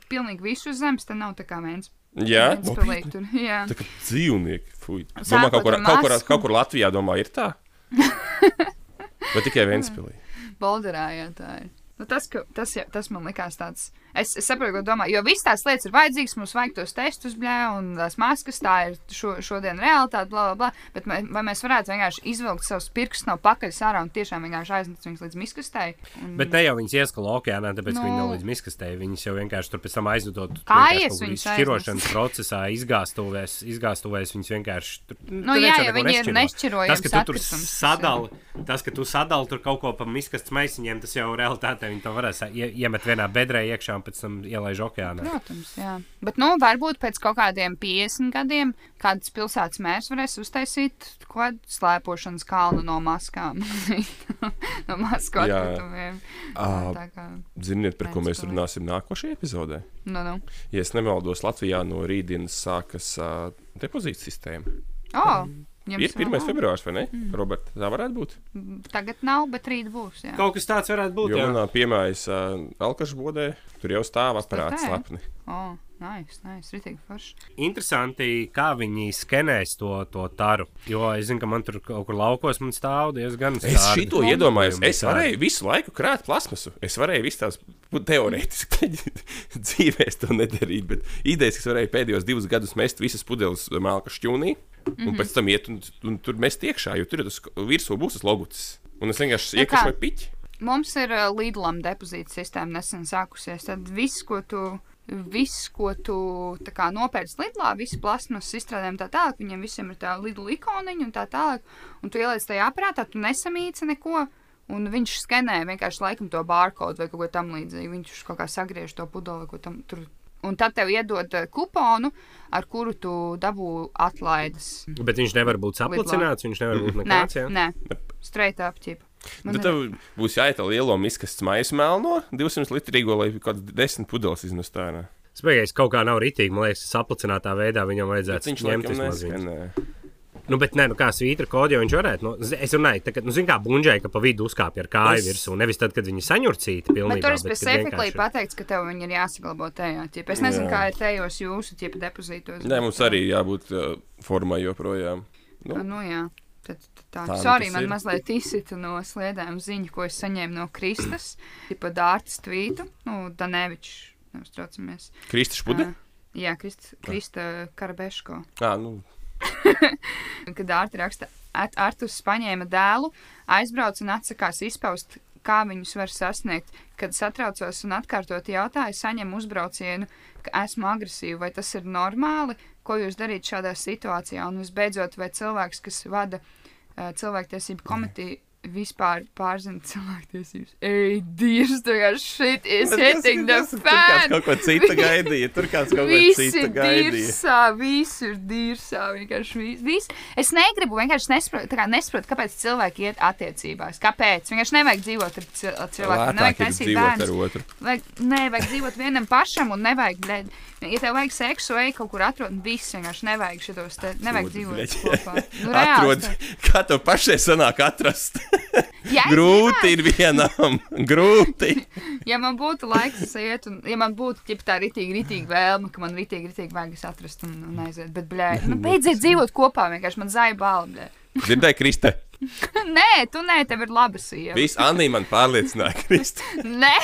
pilnīgi visu uz zemes, tad nav tā kā viens. Jā, viens tur, jā. tā kā dzīvnieki. Fui. Domā, kaut kur, kaut, kur, kaut kur Latvijā, domā, ir tā. Vai tikai viens pilī? Bolderā, jā, tā ir. Nu, tas, ka, tas, jā, tas man likās tāds. Es, es saprotu, ko domā. Jo visas tās lietas ir vajadzīgas, mums vajag tos testus, blē, un tās maskas, tā ir šo, šodien realitāte, bla, bla, bla. Bet vai, vai mēs varētu vienkārši izvilkt savus pirkstus no pakaļ ārā un tiešām vienkārši aiznest viņus līdz miskastei? Un... Bet ne jau viņas ieskalo okeānā, tāpēc, no. ka viņi nav Nu. līdz miskastei. Viņas jau vienkārši tur pēc tam aizdodot. Kājas viņas šķirošanas procesā, izgāstuvēs, izgāstuvēs viņas vienkārši. Tur, Nu, jā, ja viņi ir nešķirojami Tas, ka tu tur sadali, tas, ka tu sadali tur kaut ko pa miskastes maisiņiem, tas jau realitātē viņi to varēs ie, iemet vienā bedrē iekšā un pēc tam ielaiž okeānā. Protams, jā. Bet, nu, varbūt pēc kaut kādiem 50 gadiem kāds pilsētas mērs varēs uztaisīt kaut kādu slēpošanas kalnu no maskām. no masku Jā. atkritumiem. Kā, Ziniet, par ko mēs runāsim nākošajā epizodē? nu, nu. Ja es nemaldos, Latvijā no rītdienas sākas uh, depozīta sistēma. Oh, Ir jums 1. nav? februāris, vai ne? Mm. Robert, tā varētu būt. Tagad nav, bet rīt būs. Jā. Kaut kas tāds varētu būt. Jo jā. manā piemājas uh, Alkaša bodē tur jau stāv aparāts slepni. Oh, nice, nice, ritīgi forši. Interesanti, kā viņi skenēs to, to taru. Jo es zinu, ka man tur kaut kur laukos man stāv diezgan Es skārdi. šito iedomājos. Un Es varēju visu laiku krāt plasmasu. Es varēju visu tās teorētiski dzīvē es to nedarīt, bet idejas, kas varēja pēdējos divus gadus mest visas pudeles malka šķūnī. Un Mhm. pēc tam iet un, un tur mest iekšā, jo tur ir tas virsū būs tas logotis. Un es vienkārši Nu kā? iekašoju piķi. Mums ir uh, Lidlam depozīta sistēma nesen sākusies. Tad viss, ko tu, viss, ko tu kā nopērci Lidlā, visi plasmas izstrādājumi tā tālāk, viņiem visiem ir tā Lidla ikoniņa un tā tālāk. Un tu ieliec tajā aparātā, tu nesamīci neko. Un viņš skenē vienkārši laikam to barkodu vai kaut ko tamlīdzīgu. Viņš kaut kā sagriež to pudeli ko tam tur. Un tad tev iedod uh, kuponu, ar kuru tu dabū atlaides. Bet viņš nevar būt saplicināts, viņš nevar būt Nē, nekāds. jā? nē, straight up ķipa. Man Tad tev būs jāiet ar lielo miskastes maisu melno, 200 litrīgo, lai kaut kādas desmit pudeles iznest ārā. Spēcīgs kaut kā nav ritīgi. Man liekas, saplicinātā veidā viņam vajadzētu ņemt vismaz viņu. Nu, bet nē, nu kā svītra kodē viņš varētu. Nu, es runāju, tā, ka, nu, zin kā buļģēji, ka pa vidu uzkāpj ar kāju Es- virsū. Nevis tad, kad viņi saņurcīti pilnībā. Bet tur ir specifikli vienkārši- pateikts, ka tev viņi ir jāsaglabā tajā. ķip. Es nezinu, Jā. kā ir tajos jūsu ķipa depozītos. Nē, mums arī jābūt uh, formai joprojām. Nu, Nu, jā. Tad, tad tā. Tā nu Sorry, man ir. mazliet izsita no sliedēm ziņa, ko es saņēmu no Kristas. Tipa Dārtas tvītu. Nu, Danevičs, neuztraucamies. Kristis Špude? Ā, Jā, Krist, Krista Karabeško. Jā, nu, Kad Dārta raksta, "At- Artus paņēma dēlu, aizbrauca un atsakās izpaust, kā viņus var sasniegt. Kad satraucos un atkārtot jautāju, saņemu uzbraucienu, ka esmu agresīva. Vai tas ir normāli? Ko jūs darīt šādā situācijā? Un visbeidzot, vai cilvēks, kas vada uh, cilvēktiesību komiteju, vispār pārzina cilvēktiesības? Ej, Dievs, kā šit is hitting the Tur fan! kaut ko citu gaidīja. Tur kāds kaut ko citu ir gaidīja. dirsā, visi ir dirsā. Vienkārši vis, vis. Es negribu, vienkārši nesaprotu, tā kā nesaprotu, kāpēc cilvēki iet attiecībās. Kāpēc? Vienkārši nevajag dzīvot ar cil- ar cilvēkiem. Nevajag ir ar bērnus. otru. Vajag, nē, vajag dzīvot vienam pašam un nevajag, bļed, ja tev vajag seksu, ej kaut kur atrod, un viss vienkārši nevajag šitos te, nevajag dzīvot kopā. Nu, reāli Atrod, kā to pašai sanāk atrast. Ja Grūti ir vienam. Grūti. Ja man būtu laiks, es ietu, un ja man būtu ķip, tā rītīgi, rītīgi vēlme, ka man rītīgi, rītīgi vajag atrast un, un aiziet. Bet, blē, nu, beidziet dzīvot kopā, vienkārši man zāja balva. Dzirdēji, Krista? Nē, tu nē, tev ir laba sieva. Viss Anī man pārliecināja, Krista. Nē,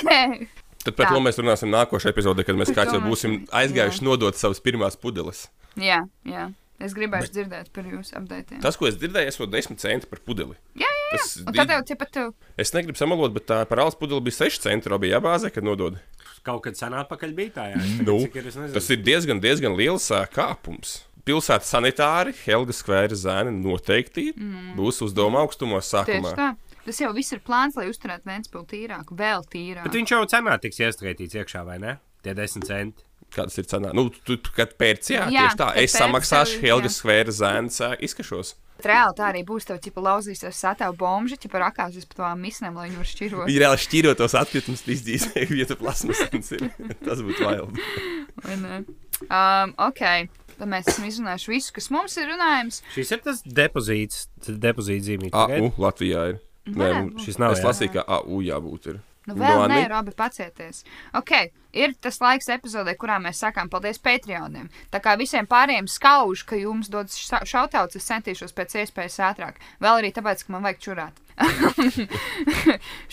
Tad par Tā. to mēs runāsim nākošajā epizodē, kad mēs kāds jau būsim aizgājuši nodot savas pirmās pudeles. jā, jā. Es gribēju dzirdēt par jūsu apgaitiem. Tas, ko es dzirdēju, esot 10 centi par pudeli. Jā, jā, jā. Tas Un tad jau tepat tev. Es negribu samalot, bet tā par alus pudeli bija 6 centi. Bija jābāzē, kad nodod. Kaut kad senāk pakaļ bija tā, jā. Nu, ir, tas ir diezgan, diezgan liels ā, kāpums. Pilsētas sanitāri, Helga skvēra zēni noteikti mm. būs uzdevuma augstumos Tieši sākumā. tā. Tas jau viss ir plāns, lai uzturētu Vēnspili tīrāku, vēl tīrāku. Bet viņš jau cenā tiks ieskaitīts iekšā, vai ne? Tie desmit centi. Kādas ir cenas? Nu, tu, tu, kad pēc jā, Jā, tieši tā, es samaksāšu tev- Helga jā. skvēra zēns izkašos. Reāli tā arī būs. Tev ķipa lauzīsies satavu bomži, ķipa rakāsies pa tām misnēm, lai viņi var šķirot. Viņi reāli šķirotos atkritumus izdīs, vieta plasmasas ir. Tas būtu wild. vai ne? Um, ok. Tad mēs esam izrunājuši visu, kas mums ir runājams. Šis ir tas depozīts, tas depozīts zīmīgs. AU Latvijā ir. Nē, Nē, nu, šis nav, Es lasīju, ka AU jābūt. Ir. Nu, vēl Doni? nē, Robi, pacieties. Ok, ir tas laiks epizodē, kurā mēs sakām paldies Patreoniem. Tā kā visiem pārējiem skauž, ka jums dodas ša- šautauts, es centīšos pēc iespējas ātrāk. Vēl arī tāpēc, ka man vajag čurāt.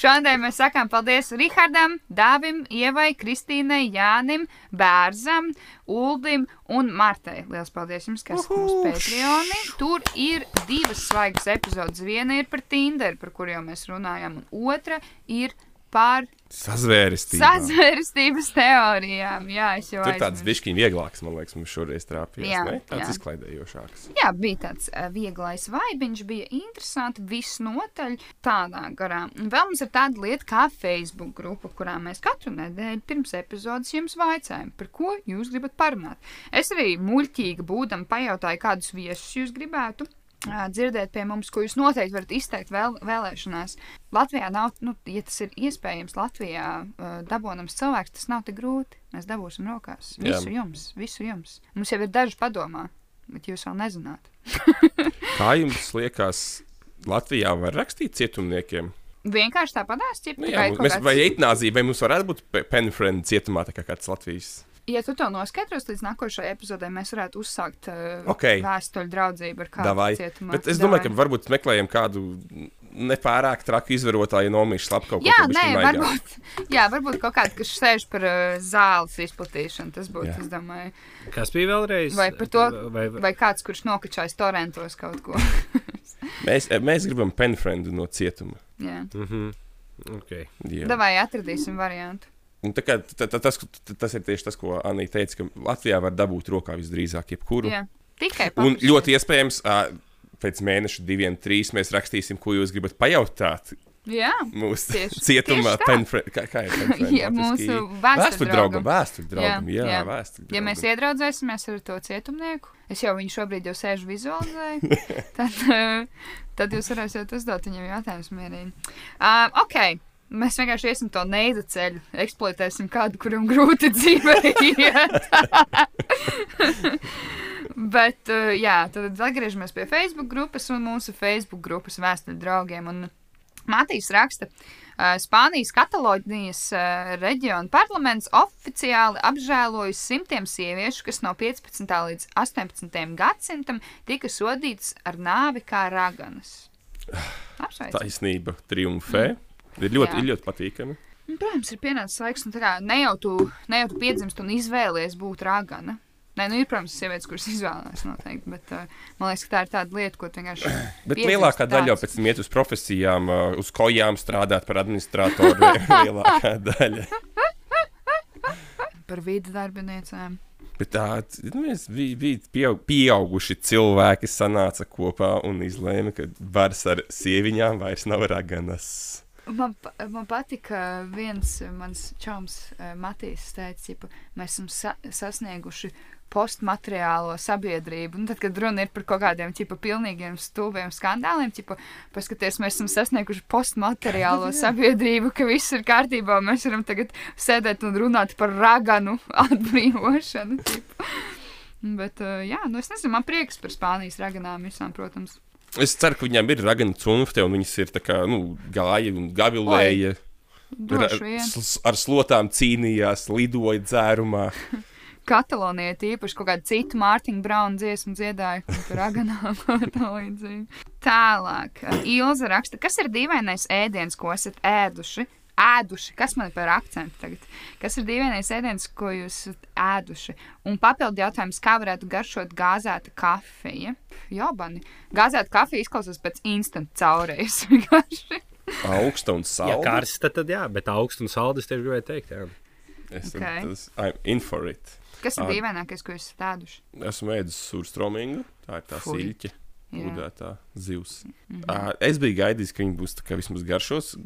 Šodien mēs sakām paldies Rihardam, Dāvim, Ievai, Kristīnai, Jānim, Bērzam, Uldim un Martai. Lielas paldies jums, kas esat mūsu Patreoni. Tur ir divas svaigas epizodes. Viena ir par Tinder, par kuriem mēs runājam, un otra ir par Sazvērstība. sazvērstības teorijām. Jā, es jau tāds aizmirsu. bišķiņ vieglāks, man liekas, mums šoreiz trāpījās. Jā, ne? Tāds jā. izklaidējošāks. Jā, bija tāds uh, vieglais vaibiņš, bija interesanti, visnotaļ tādā garā. Un vēl mums ir tāda lieta kā Facebook grupa, kurā mēs katru nedēļu pirms epizodes jums vaicājam, par ko jūs gribat parunāt. Es arī muļķīgi būdam pajautāju, kādus viesus jūs gribētu. Dzirdēt pie mums, ko jūs noteikti varat izteikt vēl, vēlēšanās. Latvijā nav, nu, ja tas ir iespējams, Latvijā dabūnams cilvēks, tas nav tik grūti. Mēs dabūsim rokās. Jā. Visu jums, visu jums. Mums jau ir daži padomā, bet jūs vēl nezināt. Kā jums liekas, Latvijā var rakstīt cietumniekiem? Vienkārši tāpatās, ja Nu, jā, mums, mēs, vai eitnāzija, vai mums varētu būt pe- penfriend cietumā, tā kā kāds Latvijas? Ja tu to noskaidros līdz nākošajai epizodē, mēs varētu uzsākt uh, Ok. vēstuļu draudzību ar kādu Davai. cietumā. Bet es domāju, ka varbūt meklējam kādu nepārāk traku izvarotāju nomīšu slapu kaut ko Jā, ko nē, varbūt, jā, varbūt kaut kāds, kas sēž par uh, zāles izplatīšanu, tas būtu, Jā. es domāju. Kas bija vēlreiz? Vai par to- Vai, Vai kāds, kurš nokačājas torentos kaut ko. Mēs, eh, mēs gribam penfriendu no cietuma. jā. Mhm. Okay. Jā. Davai atradīsim variantu. Un tā kā, ta- ta- tas, tas ir tieši tas, ko Anija teica, ka Latvijā var dabūt rokā visdrīzāk jebkuru. Jā. Tikai Un paprasīt. ļoti iespējams, pēc mēneša, diviem, trīs mēs rakstīsim, ko jūs gribat pajautāt Jā, mūsu Tieši- cietumā. tieši tā. Kā, kā ir latviski? mūsu vēstures vēsturi draugam. Vēsturi draugam, jā, Jā, vēsturi Ja mēs iedraudzēsimies ar to cietumnieku, es jau viņu šobrīd jau sēžu vizualizēju, tad, tad jūs varēsiet uzdot viņam jautājumus mierīgi. Uh, ok, mēs vienkārši iesim to neidu ceļu, eksploatēsim kādu, kuram grūti dzīvē iet. Bet, uh, jā, tad atgriežamies pie Facebook grupas un mūsu Facebook grupas vēstuļu draugiem. Un Matīs raksta, uh, Spānijas Katalonijas uh, reģiona parlaments oficiāli apžēlojas simtiem sieviešu, kas no 15. līdz 18. gadsimtam tika sodītas ar nāvi kā raganas. Apsveicam! Taisnība triumfē. Ir ļoti, ir ļoti patīkami. Un, Protams, ir pienācis laiks, un tā kā ne jau tu, ne jau tu piedzimst un izvēlies būt ragana. Nē, nu ir, protams, sievietes, kuras izvēlējās noteikti, bet uh, man liekas, ka tā ir tāda lieta, ko vienkārši. Bet lielākā daļa jau tāds. pēc tam iet uz profesijām, uh, uz kojām strādāt par administratoru. lielākā daļa. Par vidu darbiniecēm. Bet tāds nu, bija, bija pieaug, pieauguši cilvēki, sanāca kopā un izlēma, ka vairs ar sieviņām vairs nav raganas. Man, man patika viens eh, mans čoms, eh, Matīs, teica, ka mēs esam sa sasnieguši postmateriālo sabiedrību. Un tad, kad runa ir par kaut kādiem ķipa, pilnīgiem stulbiem skandāliem, ķipa, paskaties, mēs esam sasnieguši postmateriālo sabiedrību, ka viss ir kārtībā. Mēs varam tagad sēdēt un runāt par raganu atbrīvošanu. ķipa. Bet, uh, jā, nu es nezinu, man prieks par Spānijas raganām visām, protams. Es ceru, ka viņām ir ragana cunfte, un viņas ir kā, nu, gāja un gavilēja. S- Ar slotām cīnījās, lidoja dzērumā. Katalonijai tīpaši kaut kādu citu Mārtiņu Braunu dziesmu dziedāja par raganām un tā līdzīgi. Tālāk, Ilza raksta, kas ir dīvainais ēdiens, ko esat ēduši? Ēduši, kas man ir par akcentu tagad? Kas ir dīvainais ēdiens, ko jūs esat ēduši? Un papildu jautājums, kā varētu garšot gāzēta kafija? Jobani, gāzēta kafija izklausās pēc instant caurējas. Augsta un Ja salda. karsta, tad jā, bet augsts un saldus tieši gribēju teikt. Jā. Es Ok. tas, I'm in for it. kas ir dīvainākais, ko jūs esat ēduši? Esmu ēdis surstromingu, tā ir tā Fui. siļķe, Jā. udētā zivs. Mhm. Uh, es biju gaidījis, ka viņi būs vismaz garšos,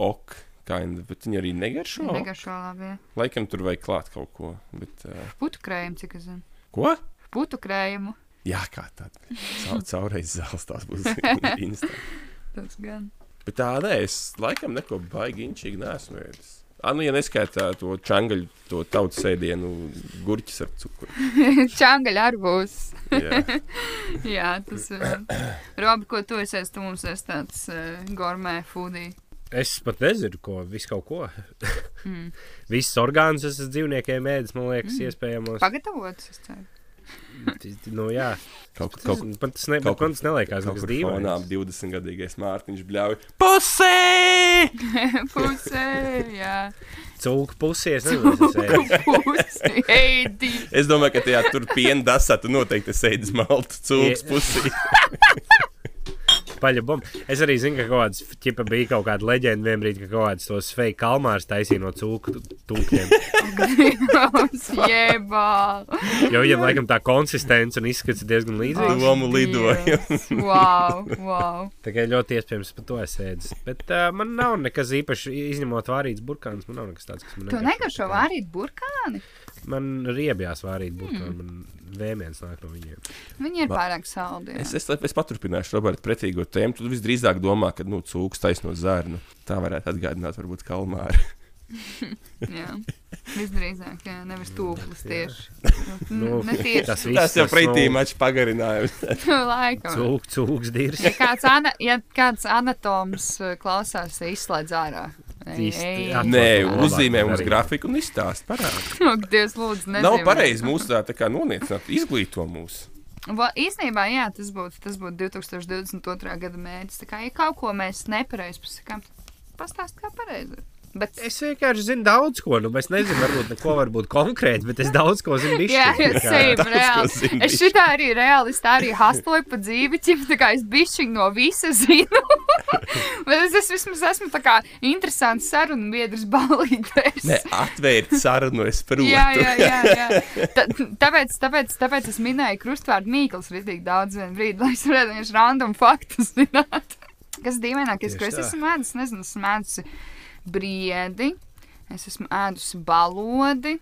ok, kind, bet viņi arī negaršo. Negaršo labi. jā. Laikam tur vajag klāt kaut ko. Bet, uh, Putu krējumu, cik es zinu. ko? Putu krējumu. Jā, kā tāda. Caur, caureiz zāles tās būs. Tas gan. Bet tā nē, es laikam neko baigi inčīgi neesmu ēdis. Ah, nu, ja neskaitā to čangaļu, to tautas sēdienu, gurķis ar cukuru. Čangaļa arī būs. Jā. Jā, tas ir. Robi, ko tu esi? Tu mums esi tāds uh, gourmet foodie. Es pat nezinu, ko, visu kaut ko. Mm. Visus orgānus es esmu dzīvniekiem ēdis, man liekas, Mm. iespējamos. Pagatavots, es ceru. Nu, jā, Kaut, tas, kaut, man tas, tas neliekās kaut nekas kur fonā dīvains. 20-gadīgais Mārtiņš bļauj. Pusē! Pusē, jā. Cūku nezinu, es esmu ēdis. Pusi, eidi. Es domāju, ka tajā tur piena dasā tu noteikti sēdi maltu cūks Ie- pusī. Paļa bumba. Es arī zinu, ka kaut kāds ķipa bija kaut kāda leģenda vienbrīd, ka kaut kāds tos fake kalmārus taisīja no cūku tūkiem. Jebā. Jo viņam laikam tā konsistence un izskats ir diezgan līdzīga. Domu lidoja. Wow, wow. Kā ļoti iespējams par to es ēdu. Bet uh, man nav nekas īpaši izņemot vārītas burkānus. Man nav nekas tāds, kas man Tu negaršo vārīt burkāni? Man riebjās vārīt burkāni. Man vēmiens nāk no viņiem. Viņi ir pārāk saldi. jā. Es, es, es paturpināšu, Roberta, pretīgo tēmu. Tu visdrīzāk domā, ka nu, cūks taisno zārnu. Tā varētu atgādināt, varbūt kalmāri. Jā, visdrīzāk, jā, nevis tūklis tieši. Nu, Ne tieši. tas Tas jau pretī nu, mačs pagarinājums. Laikam. Cūk, cūks dirs. Ja kāds, ana, ja kāds anatoms uh, klausās, izslēdz ārā. Īsti. Nē, labāk uzzīmē mums darīt. grafiku un izstāst parādi. Ak, Dievs, lūdzu, Nav nezīmē. pareizi mūsu tā, tā kā noniecināt, izglīto mūs. Va, īstenībā, jā, tas būtu, tas būtu 2022. gada mērķis. Tā kā, ja kaut ko mēs nepareizi pasakām, pastāst kā pareizi. Bet, Es vienkārši zinu daudz ko. Nu, es nezinu, varbūt neko varbūt konkrēti, bet es daudz ko zinu. bišķiņ, jā, daudz ko reāli. zini, Es šitā arī reāli, arī hastloju pa dzīvi, ķip, tā kā es bišķiņ no visa zinu. Bet es, es vismaz esmu tā kā interesants sarunu biedrs balītēs. Nē, atvērt sarunu, es protu. Jā, jā, jā. jā. Ta, tāpēc, tāpēc, tāpēc es minēju krustvārdu mīklas rītīgi daudz vienu brīdi, lai es varētu vienkārši random faktus zināt. Kas dīvainākais, ko es esmu ēdus, nezinu, esmu ēdusi briedi, es esmu ēdusi balodi,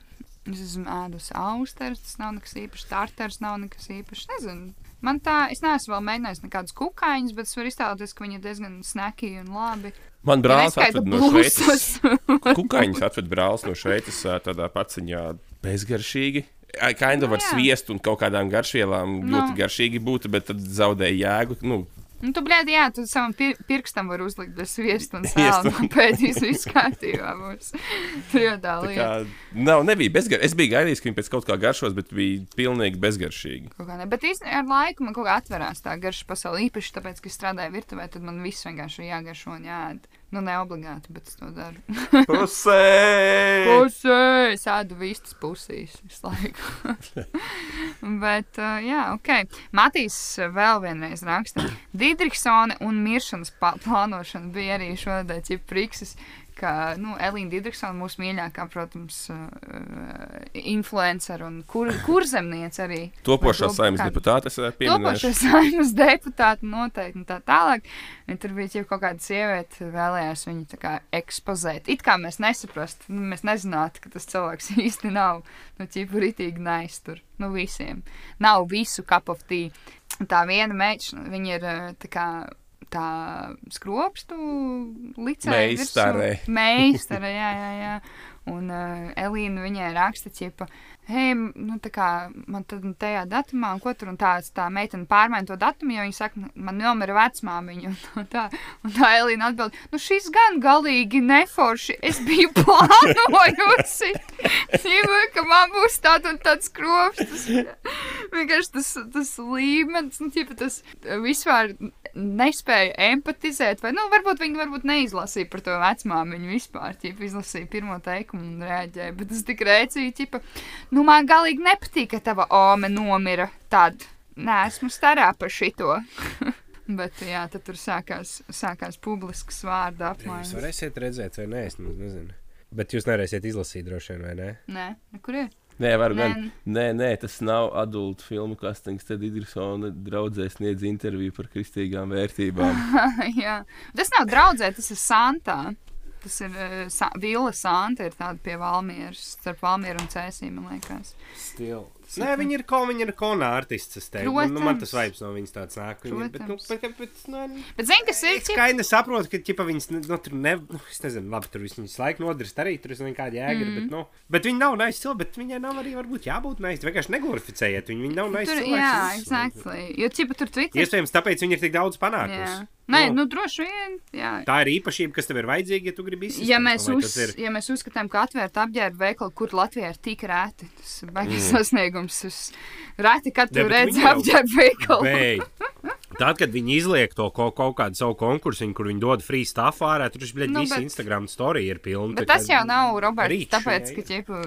es esmu ēdusi austeres, tas nav nekas īpašs, tartars nav nekas īpašs, nezinu. Man tā, es neesmu vēl mēģinājis nekādus kukaiņus, bet es varu iztēloties, ka viņi ir diezgan snaki un labi. Man brālis Neskaita atved no Šveices. blūzus. Kukaiņus atved brālis no Šveices tādā paciņā bezgaršīgi. kind of Nu, ar jā. sviestu un kaut kādām garšvielām Nu. ļoti garšīgi būtu, bet tad zaudēja jēgu. Nu, Nu, tu, blēdi, jā, tu savam pir pirkstam vari uzlikt bez sviestu un sāla. Pēdīs viss kārtībā būs. Tur jau tā lieta. kā, nav, nebija bezgar... Es biju gaidījis, ka viņi pēc kaut kā garšos, bet bija pilnīgi bezgaršīgi. Bet īstenībā ar laiku man kaut kā atverās tā garša pasaule. Īpaši tāpēc, ka strādāju virtuvē, tad man viss vienkārši jāgaršo un jāēd. Nu, ne obligāti, bet es to daru. Pusē! Pusē, es ēdu vistas pusīs visu laiku. bet, uh, jā, ok. Matīs vēl vienreiz raksta. Didriksone un miršanas plānošana bija arī šodien ķipriksis. Ka, nu, Elīna Digitsona, mūsu mīļākā, protams, uh, influencer un kur, kurzemniece arī. Topošā saimnes deputāte es pieminēt. Topošais saimnes deputāti noteikti un tā tālāk. Un tur bija jau kaut kāda sieviete, vēlējās viņu kā ekspozēt. It kā mēs nesaprastu, nu, mēs nezinātu, ka tas cilvēks īsti nav, nu, ķipu ritīgi neiztur. Nu, visiem. Nav visu cup of tea. Un Tā viena meitene, viņa ir tā kā tā skropstu licēja. Meistare. Meistare, jā, jā, jā. Un uh, Elīna viņai raksta, ķipa, hei, nu tā kā man tad nu, tajā datumā, un ko tur, un tā, tā meitene pārmaina to datumu, jo viņa saka, "Nu, man nomira vecmāmiņa, un tā, un tā Elīna atbild, nu šis gan galīgi neforši, es biju plānojusi, ķipa, ka man būs tāds un tāds kropstas. Vienkārši tas, tas līmenis, nu, ķipa, tas vispār nespēja empatizēt, vai, nu, varbūt viņi varbūt neizlasīja par to vecmāmiņu vispār, ķipa, izlasīja pirmo teikumu un reaģēja, bet tas tik rēcīja, ķipa, nu, man galīgi nepatīk, ka tava ome nomira tad. Nē, esmu starā par šito. Bet, jā, tad tur sākās, sākās publisks vārdu Jūs apmaiņas. varēsiet redzēt, vai nē, es nu- nezinu. Bet jūs nevarēsiet izlasīt, droši vien, vai ne? Nē, kur ir? Nē, var Nē, gan. Nē, nē, tas nav adultu filmu kastings. Tad Idrisona draudzē sniedz interviju par kristīgām vērtībām. jā. Tas nav draudzē, tas ir Santā. Tas ir uh, sa Vila Santa, ir tāda pie Valmieras, starp Valmieru un Cēsīm, man liekas. Stil. Nē, viņi ir ko, viņi ir kona artists. Es teiktu, nu, nu, man tas vibes no viņas tāds nāk. Viņi, ir, bet, nu, bet, bet, bet, nu, Bet zini, kas ir? Es kā ne saprotu, ka ķipa, viņas nu, tur ne, nu, es nezinu, labi, tur viņas laika nodarst arī, tur ir nekāda jēga, mm. bet, nu, bet viņi nav cilvēki, bet viņai nav arī varbūt jābūt nice, vienkārši neglorificējiet viņu, viņi nav cilvēki. jā, Es- exactly. Jo, čipa, tur Twitter. Iespējams, tāpēc viņi ir tik daudz panākusi. Nē, Nu. nu, droši vien, jā. Tā ir īpašība, kas tev ir vajadzīga, ja tu gribi izsist. Ja mēs, uz, ir- ja mēs uzskatām, ka atvērt apģērbu veikalu, kur Latvijā ir tik rēti, tas ir baigs Mm. sasniegums. Tas rēti, kad tu redzi apģērbu veikalu. Tad, kad viņi izliek to kaut, kaut kādu savu konkursu, kur viņi dod free stuff ārā, tur jau Nu, viss bet- Instagram story ir pilns. Bet tas jau nav Roberts. Rīč, Tāpēc, jā, ka jā. ķipa,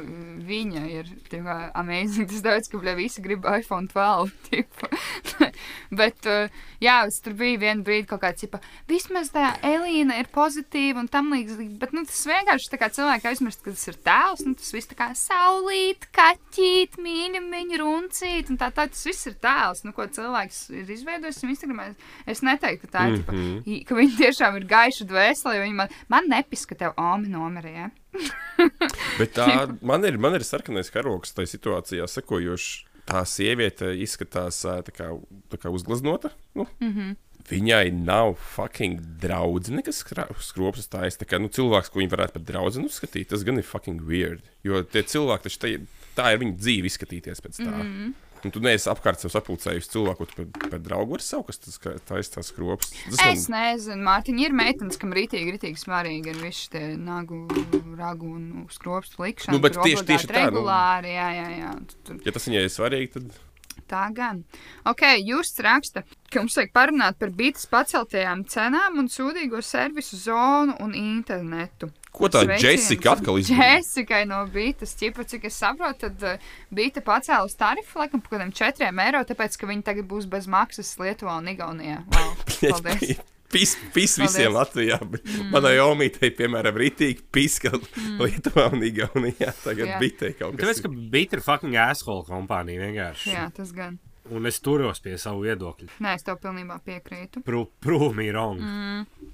viņa ir tīpa, amazing. Tas daudz, ka bļa, visi grib iPhone 12. ķipa. Bet, uh, jā, tur bija viena brīdi, kaut kāda tipa, vismaz tā Elīna ir pozitīva un tam līdzīgi. Bet nu, tas vienkārši tā kā cilvēki aizmirst, ka tas ir tēls. Nu, tas viss tā kā saulīt, kaķīt, mīļumiņu, runcīt. Un tā, tā tas viss ir tēls, nu, ko cilvēks ir izveidojis. Un Instagramā. Es, es neteiktu, ka tā ir. Mm Mhm. -hmm. tipa, ka viņi tiešām ir gaiši dvēseli. man, man nepis, ka tev omi nomirēja. Ja? Bet tā, man ir, man ir sarkanais karoks tajā situācijā, sekojoši. Tā sieviete izskatās tā kā, tā kā uzgleznota. Nu. Mm -hmm. Viņai nav fucking draudzene, kas skropas tājas. Tā kā nu, cilvēks, ko viņi varētu par draugu uzskatīt, tas gan ir fucking weird. Jo tie cilvēki taču tā, tā ir viņa dzīve izskatīties pēc tā. Mm -hmm. Un tu neesi apkārt sev sapulcējusi cilvēku, tu par, par draugu vari saukt, kas tas ir tās skropas. Tas Es nezinu, Mārtiņa ir meitenes, kam rītīgi, rītīgi svarīgi ir visi tie nagu, ragu un skropstu likšana. Nu, bet tieši- tieši tā, nu. Regulāri, jā, jā, jā. Tur, Ja tas viņai ir svarīgi, tad tā gan. Ok, jūs raksta, ka mums vajag parunāt par bītas paceltajām cenām un sūdīgo servisu zonu un internetu. ko tā Jessica atkal izdarīja? Jessikai no Bītas, ķipa, cik es saprotu, tad uh, Bīta pacēlus tarifu laikam par kādiem 4 eiro, tāpēc, ka viņi tagad būs bez maksas Lietuvā un Igaunijā. Wow, paldies! Pis, pis visiem Latvijā. Mm. Manai omītei, piemēram, rītīgi piska mm. Lietuvā un Igaunijā. Tagad Jā. bitei kaut kas. Tāpēc, ka bija ir fucking asshole kompānija vienkārši. Jā, tas gan. Un es turos pie savu viedokļu. Nē, es tev pilnībā piekrītu. Me wrong. Mm.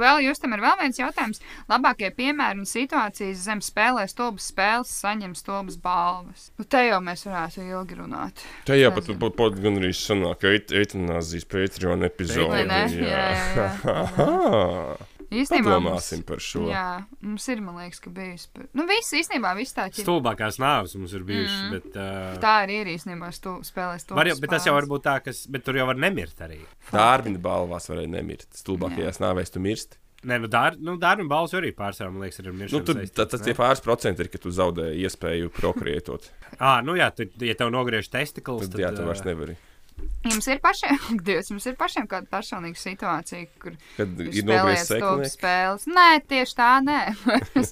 Vēl jūs tam ir vēl viens jautājums. Labākie piemēri un situācijas zem spēlē stulbas spēles saņem stulbas balvas. Nu, te jau mēs varētu ilgi runāt. Tā jau pat, pat, pat gan arī sanāk, ka eitanāzijas Patreon epizode. Ne? Jā, jā, jā. Aha. Īstenībā Padomāsim par šo. Jā, mums ir, man liekas, ka bijis. par- Nu, viss īstenībā, viss tā ir. Stulbākās nāves mums ir bijušas. Mm. Bet, uh, Tā arī ir īstenībā stu, spēlēs to. var jau, bet tas jau var būt tā, ka tur jau var nemirt arī. Dārviņa balvās varēja nemirt. Stulbākajās nāvēs tu mirsti. Nē, nu, dar, nu Dārviņa balss arī pārsvarā, man liekas, ir miršana. Nu, tur saistīts, tas tie pāris procenti ir, ka tu zaudēji iespēju prokrietot. Ā, nu jā, tu, ja tev nogriež testikls, Tad, tad, jā, tu vairs nevari. Jums ir pašiem, Dievs, jums ir pašiem kāda personīga situācija, kur Kad ir stulbas seklinieku. spēles. Nē, tieši tā, nē.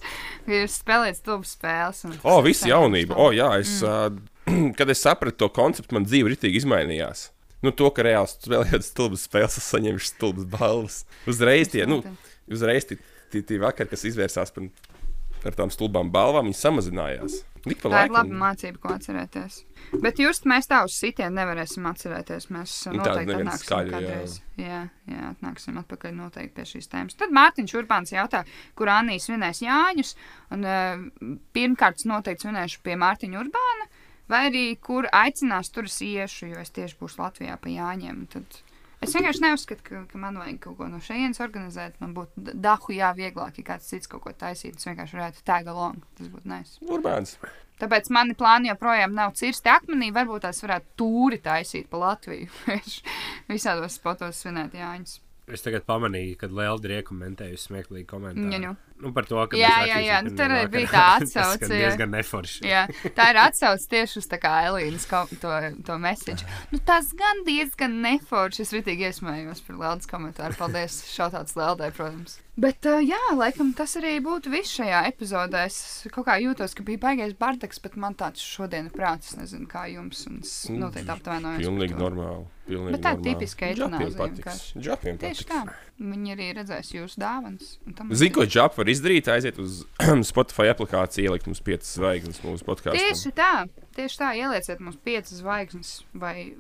jūs spēlējat stulbas spēles. O, viss jaunība. O, jā, es, Mm. uh, kad es sapratu to konceptu, man dzīve ritīgi izmainījās. Nu, to, ka reāli spēlējot stulbas spēles, es saņēmu stulbas balvas. Uzreiz tie, nu, uzreiz tie, tie, tie vakari, kas izvērsās par, par tām stulbām balvām, viņi samazinājās. Lik pa Tā ir laba laikam. mācība, ko atcerēties. Bet jūs mēs tā uz sitienu nevarēsim atcerēties. Mēs Nu, tāda noteikti neviens atnāksim skaļa, jā. kādreiz. Jā, jā, atnāksim atpakaļ noteikti pie šīs tēmas. Tad Mārtiņš Urbāns jautā, kur Anīs svinēs Jāņus. Un, uh, pirmkārt, es noteikti svinēšu pie Mārtiņa Urbāna, vai arī kur aicinās, tur es iešu, jo es tieši būšu Latvijā pa Jāņiem. Tad Es vienkārši neuzskatu, ka, ka man vajag kaut ko no šejienes organizēt. Man būtu dahu jā, vieglāk, ja kāds cits kaut ko taisītu. Es vienkārši varētu tag along. Tas būtu nice. Urbāns. Tāpēc mani plāni joprojām nav cirsti akmenī. Varbūt tās varētu tūri taisīt pa Latviju. Visādos spotos svinēt Jāņus. Es tagad pamanīju, kad Lielda riekomentējusi smieklīgi komentāru. Ja nu. Nu, par to, ka Jā, jā, jā, nu, tur bija tā Tas atsauce, jā. diezgan neforši. Jā, tā ir atsauce tieši uz tā kā Elīnas to, to message. Nu, tas gan diezgan neforši. Es ritīgi iesmējos par Leldas komentāru. Paldies, šautauts Leldai, protams. Bet, uh, jā, laikam tas arī būtu viss šajā epizodē. Es kaut kā jūtos, ka bija baigais bardaks, bet man tāds šodien ir prāts. Nezinu, kā jums. Un es noteikti aptainojos. Pilnīgi normāli. Pilnīgi Bet tā ir tipiska Džapiem eitanāzija patiks. Džapiem Tieši patiks. tā. Viņi arī redzēs jūsu dāvanas. un tam Zini, ko džapu var izdarīt? Aiziet uz Spotify aplikāciju, ielikt mums piecas zvaigznes mūsu podkāstā. Tieši tā, tieši tā. Ielieciet mums piecas zvaigznes, vai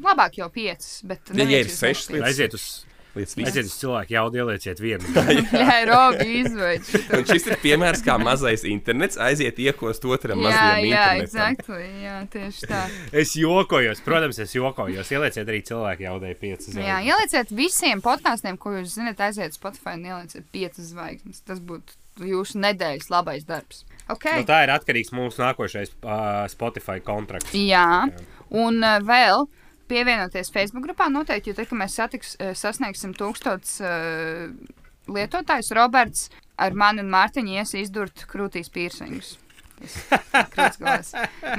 labāk jau piecas. Bet Ja- ja ir sešas nepieņems. Aiziet uz, Lietas visas. aiziet uz cilvēku jaudu, ielieciet vienu. Jā, Robi izveids. Un šis ir piemērs, kā mazais internets aiziet iekost otram Jā, mazajam jā, internetam. exactly, jā, tieši tā. Es jokojos, protams, es jokojos. Ielieciet arī cilvēku jaudai piecas. Jā, ielieciet visiem podkāstiem, ko jūs zinat, aiziet Spotify un ielieciet piecas zvaigznes. Tas būtu jūsu nedēļas labais darbs. Okay. Nu, tā ir atkarīgs no mūsu nākošais uh, Spotify kontrakts. Jā, un uh, vēl pievienoties Facebook grupā noteikti, jo tad, kad mēs satiks, uh, sasniegsim tūkstots uh, lietotājus, Roberts ar mani un Mārtiņu ies izdurt krūtīs piercingus.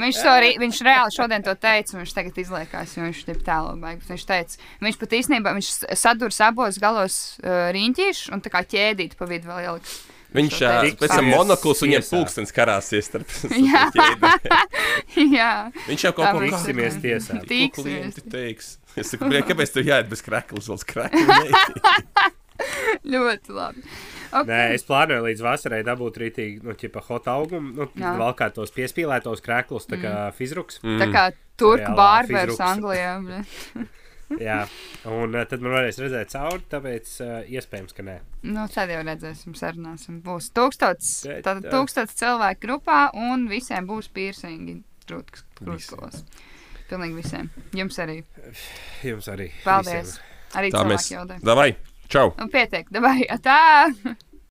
Viņš, to, arī- viņš reāli šodien to teica, un viņš tagad izliekās, jo viņš ir tēlo baigs. Viņš teica, viņš pat īstenībā viņš sadurs abos galos uh, riņķīšu un tā kā ķēdīt pa vidu vēl ieliks. Viņš pēc tam monokls un viņam pulkstenis karāsies starp Jā. Jā, Viņš jau kaut Tā ko kā- Tiksimies tiesā. ko klienti teiks. Es saku, "Bļa, kāpēc tev jāiet bez kreklas, vēl skrekla? ļoti labi. Okay. Nē, es plānoju līdz vasarai dabūt rītīgi, nu, ķipa hot augumu, nu, Jā. valkāt tos piespīlētos krēklus, tā kā fizruks. Tā kā turku Reālā bārbērs fizruks. Anglijā. Jā, un uh, tad man varēs redzēt cauri, tāpēc uh, iespējams, ka nē. Nu, tad jau redzēsim, sarunāsim. Būs tūkstots, tātad tūkstots cilvēku grupā, un visiem būs piercingi krūtkos. Pilnīgi visiem. Jums arī. Jums arī. Paldies. visiem. Arī Tā mēs. cilvēki jautā. Davai, čau! Un pietiek, davai, tā!